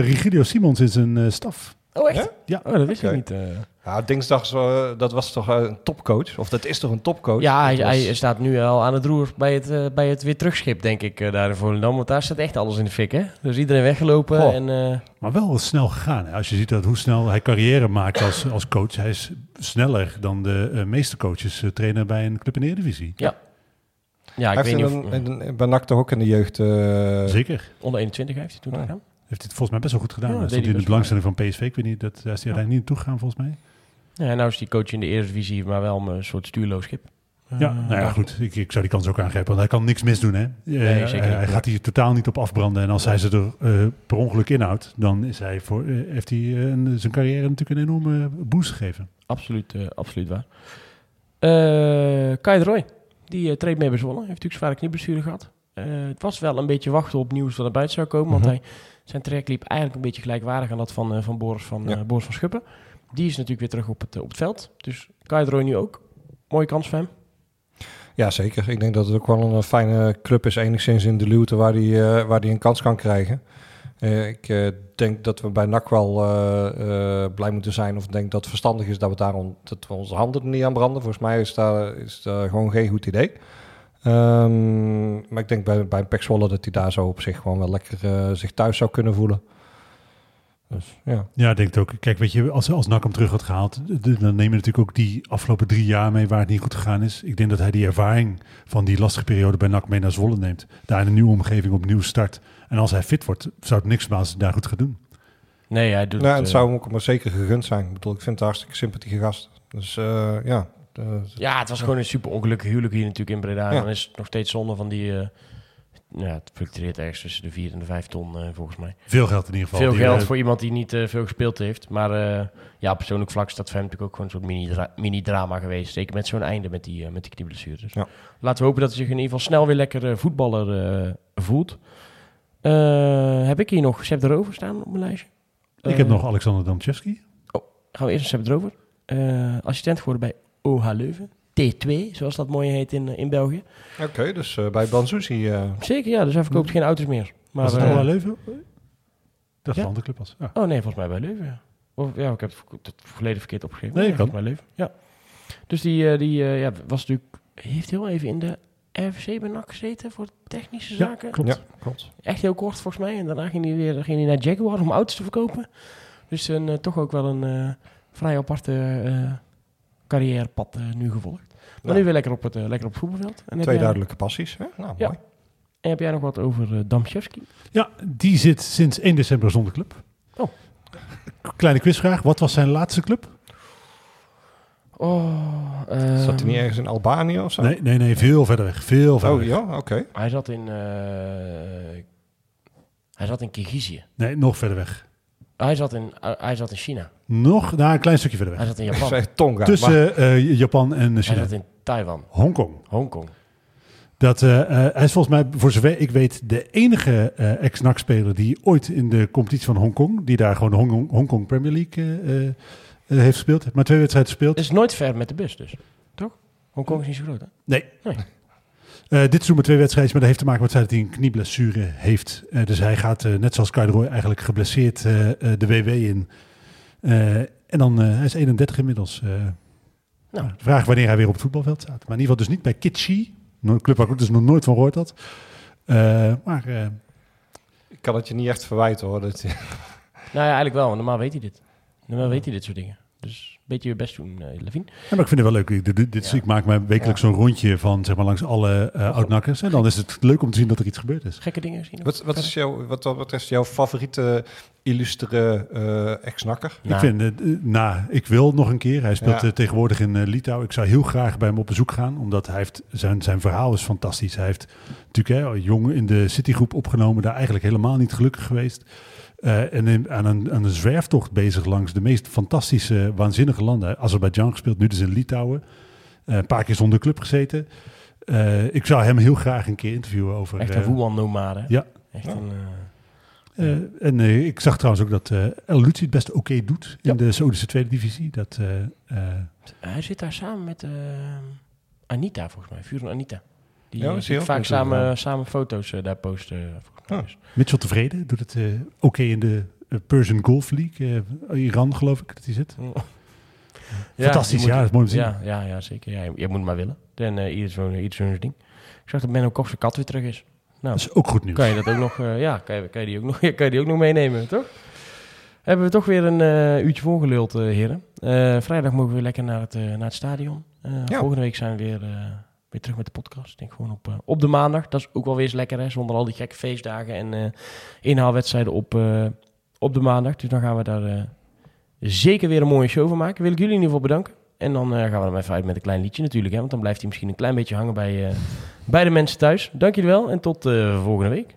Rigidio Simons is een eh, staf. Oh, echt? Ja? Ja. Oh, dat wist ik niet. eh. Ja, dinsdag, eh, dat was toch eh, een topcoach? Of dat is toch een topcoach? Ja, hij, was- hij staat nu al aan het roer bij het, bij het weer terugschip, denk ik, daar in Volendam. Want daar staat echt alles in de fik, hè? Dus iedereen weggelopen en... eh, Maar wel snel gegaan. Hè? Als je ziet dat hoe snel hij carrière maakt als, als coach. Hij is sneller dan de meeste coaches trainen bij een club in de Eredivisie. ja, ik Hij weet heeft niet of... een, in een- bij NAC toch ook in de jeugd... eh, Zeker. onder 21 heeft hij toen Ja. gedaan. Heeft hij het volgens mij best wel goed gedaan. Ja, dat stond in de belangstelling van PSV. Ik weet niet, dat, daar is hij uiteindelijk niet naartoe gegaan volgens mij. Ja, nou is die coach in de Eredivisie, maar wel een soort stuurloos schip. Ja, Eh, nou ja, goed. Ik, ik zou die kans ook aangrijpen, want hij kan niks misdoen. Hè? Eh, zeker hij, gaat hier totaal niet op afbranden. En als hij ze er eh, per ongeluk inhoudt, dan is hij voor, eh, heeft hij eh, een- zijn carrière natuurlijk een enorme boost gegeven. Absoluut, eh, absoluut waar. Eh Kai Roy, die eh, treedt mee bij Zwolle. Heeft natuurlijk zware knieblessure gehad. Eh, het was wel een beetje wachten op nieuws dat er buiten zou komen. Want Mhm. hij, zijn traject liep eigenlijk een beetje gelijkwaardig aan dat van, eh, van, Boris, van, Ja. eh, Boris van Schuppen. Die is natuurlijk weer terug op het, eh, op het veld. Dus Roy nu ook. Mooie kans voor hem. Ja, zeker. Ik denk dat het ook wel een fijne club is, enigszins in de luwte, waar hij waar die een kans kan krijgen. Ik denk dat we bij NAC wel blij moeten zijn, of denk dat het verstandig is dat we, daarom, dat we onze handen er niet aan branden. Volgens mij is dat, is dat gewoon geen goed idee. Ehm, maar ik denk bij, bij Pek Zwolle dat hij daar zo op zich gewoon wel lekker eh, zich thuis zou kunnen voelen. Dus ja. Ja, ik denk het ook. Kijk, weet je, als, als NAC hem terug had gehaald, dan neem je natuurlijk ook die afgelopen drie jaar mee waar het niet goed gegaan is. Ik denk dat hij die ervaring van die lastige periode bij NAC mee naar Zwolle neemt. Daar in een nieuwe omgeving opnieuw start. En als hij fit wordt, zou het niks hij daar goed gaat doen. Nee, hij doet Nou, het, het eh, zou hem ook maar zeker gegund zijn. Ik bedoel, ik vind het een hartstikke sympathieke gast. Dus eh, ja, Ja, het was gewoon een super ongelukkig huwelijk hier natuurlijk in Breda. Ja. Dan is het nog steeds zonde van die... eh, ja, het fluctueert ergens tussen de 4 en de 5 ton eh, volgens mij. Veel geld in ieder geval. Veel geld eh, voor iemand die niet veel gespeeld heeft. Maar ja, persoonlijk vlak is dat voor hem natuurlijk ook gewoon een soort mini-dra- mini-drama geweest. Zeker met zo'n einde met die, met die knieblessure. Dus Ja. laten we hopen dat hij zich in ieder geval snel weer lekker voetballer voelt. Heb ik hier nog Sepp de Rover staan op mijn lijstje? ik heb nog Alexander Damchevski. Gaan we eerst naar Sepp de Rover. Eh, assistent geworden bij OH Leuven. T2, zoals dat mooi heet in, eh, in België. Oké, dus eh, bij Banzuzi. eh Zeker, ja. Dus hij verkoopt geen auto's meer. Maar, Was het al Leuven? Dat ja. een andere club was. Ja. Oh nee, volgens mij bij Leuven, ja. Of, ja, ik heb het, volledig verkeerd opgegeven. Nee, kan. mij Leuven, ja. Dus die, eh, die eh, ja, was natuurlijk... Heeft heel even in de RFC bij NAC gezeten voor technische Ja, zaken. klopt. ja, klopt. Echt heel kort volgens mij. En daarna ging hij weer ging hij naar Jaguar om auto's te verkopen. Dus een, toch ook wel een eh, vrij aparte eh, carrièrepad eh, nu gevolgd. Maar Ja. nu weer lekker op het, eh, lekker op het voetbalveld. En Twee jij, duidelijke passies. Hè? Nou, Ja. mooi. en heb jij nog wat over Damszewski? Ja, die zit sinds 1 december zonder club. Oh. Kleine quizvraag. Wat was zijn laatste club? Oh, eh, Zat hij niet ergens in Albanië of zo? Nee, nee, nee. Veel verder weg. Veel verder Oh weg. ja, oké. Hij zat in... eh, hij zat in Kirgizië. Nee, nog verder weg. Hij zat in, eh, hij zat in China. Nog, nou, een klein stukje verder Hij weg. zat in Japan. zeg Tonga. maar- Tussen eh, Japan en Hij China. zat in Taiwan. Hongkong. Hongkong. Dat, eh, eh, hij is volgens mij, voor zover ik weet, de enige eh ex-NAC-speler die ooit in de competitie van Hongkong, die daar gewoon de Hong Hongkong Premier League eh, eh, eh, heeft gespeeld, maar twee wedstrijden gespeeld. Het is nooit ver met de bus dus. Toch? Hongkong is niet zo groot, hè? Nee. Nee. Eh, dit seizoen maar twee wedstrijden, maar dat heeft te maken met het feit dat hij een knieblessure heeft. Eh, dus hij gaat, eh, net zoals Kyle Roy, eigenlijk geblesseerd eh, eh, de WW in. Eh, en dan, eh, hij is 31 inmiddels. eh Nou. de vraag wanneer hij weer op het voetbalveld staat. Maar in ieder geval dus niet bij Kitchi, een club waar ik dus nog nooit van gehoord had. Eh, maar eh, Ik kan het je niet echt verwijten hoor. Dat, Nou ja, eigenlijk wel. Normaal weet hij dit. Normaal weet hij dit soort dingen. Dus beetje je best doen, eh Levine. Ja, maar ik vind het wel leuk. Ik, dit, dit, Ja. ik maak mij wekelijks zo'n rondje van zeg maar, langs alle eh oud-nakkers. En dan is het leuk om te zien dat er iets gebeurd is. Gekke dingen zien. wat, wat is jouw, wat, wat betreft jouw favoriete illustere eh ex-nakker? Ik vind, het, eh, nou, ik wil nog een keer. Hij speelt Ja. tegenwoordig in Litouwen. Ik zou heel graag bij hem op bezoek gaan, omdat hij heeft, zijn, zijn verhaal is fantastisch. Hij heeft natuurlijk hè, jong in de Citygroep opgenomen, daar eigenlijk helemaal niet gelukkig geweest. Eh, en in- aan, een, aan een zwerftocht bezig langs de meest fantastische, waanzinnige landen. Azerbeidzjan gespeeld, nu dus in Litouwen. Eh, een paar keer zonder club gezeten. Eh, ik zou hem heel graag een keer interviewen over... Echt een voetbalnomade. ja. Echt Ja. een... eh, eh, en ik zag trouwens ook dat eh El Luci het best oké doet in Ja. de Saoedische tweede divisie. Dat, eh, eh, hij zit daar samen met eh, Anita, volgens mij. Vuur en Anita. Die Ja, vaak samen, samen foto's daar posten. Ah. Mitchell tevreden, doet het eh, oké in de eh, Persian Golf League. eh, Iran geloof ik dat hij zit. Fantastisch, je ja, dat is mooi om te zien. Ja, ja, ja zeker. Ja, je, je moet maar willen. En eh ieder zo'n ieder zo'n ding. Ik zag dat Benno Kok zijn kat weer terug is. Nou, Dat is ook goed nieuws. kan je dat ook nog, ja, kan je, kan, je die ook nog, <laughs> kan je die ook nog meenemen, toch? Hebben we toch weer een uurtje volgeluld, eh, heren. Vrijdag mogen we weer lekker naar het, naar het stadion. Ja. Volgende week zijn we weer, weer terug met de podcast. Ik denk gewoon op, eh, op de maandag. Dat is ook wel weer eens lekker, hè? Zonder al die gekke feestdagen en eh, inhaalwedstrijden op, eh, op de maandag. Dus dan gaan we daar zeker weer een mooie show van maken. Wil ik jullie in ieder geval bedanken. En dan gaan we er even uit met een klein liedje natuurlijk. Hè? Want dan blijft hij misschien een klein beetje hangen bij, bij de mensen thuis. Dank jullie wel en tot volgende week.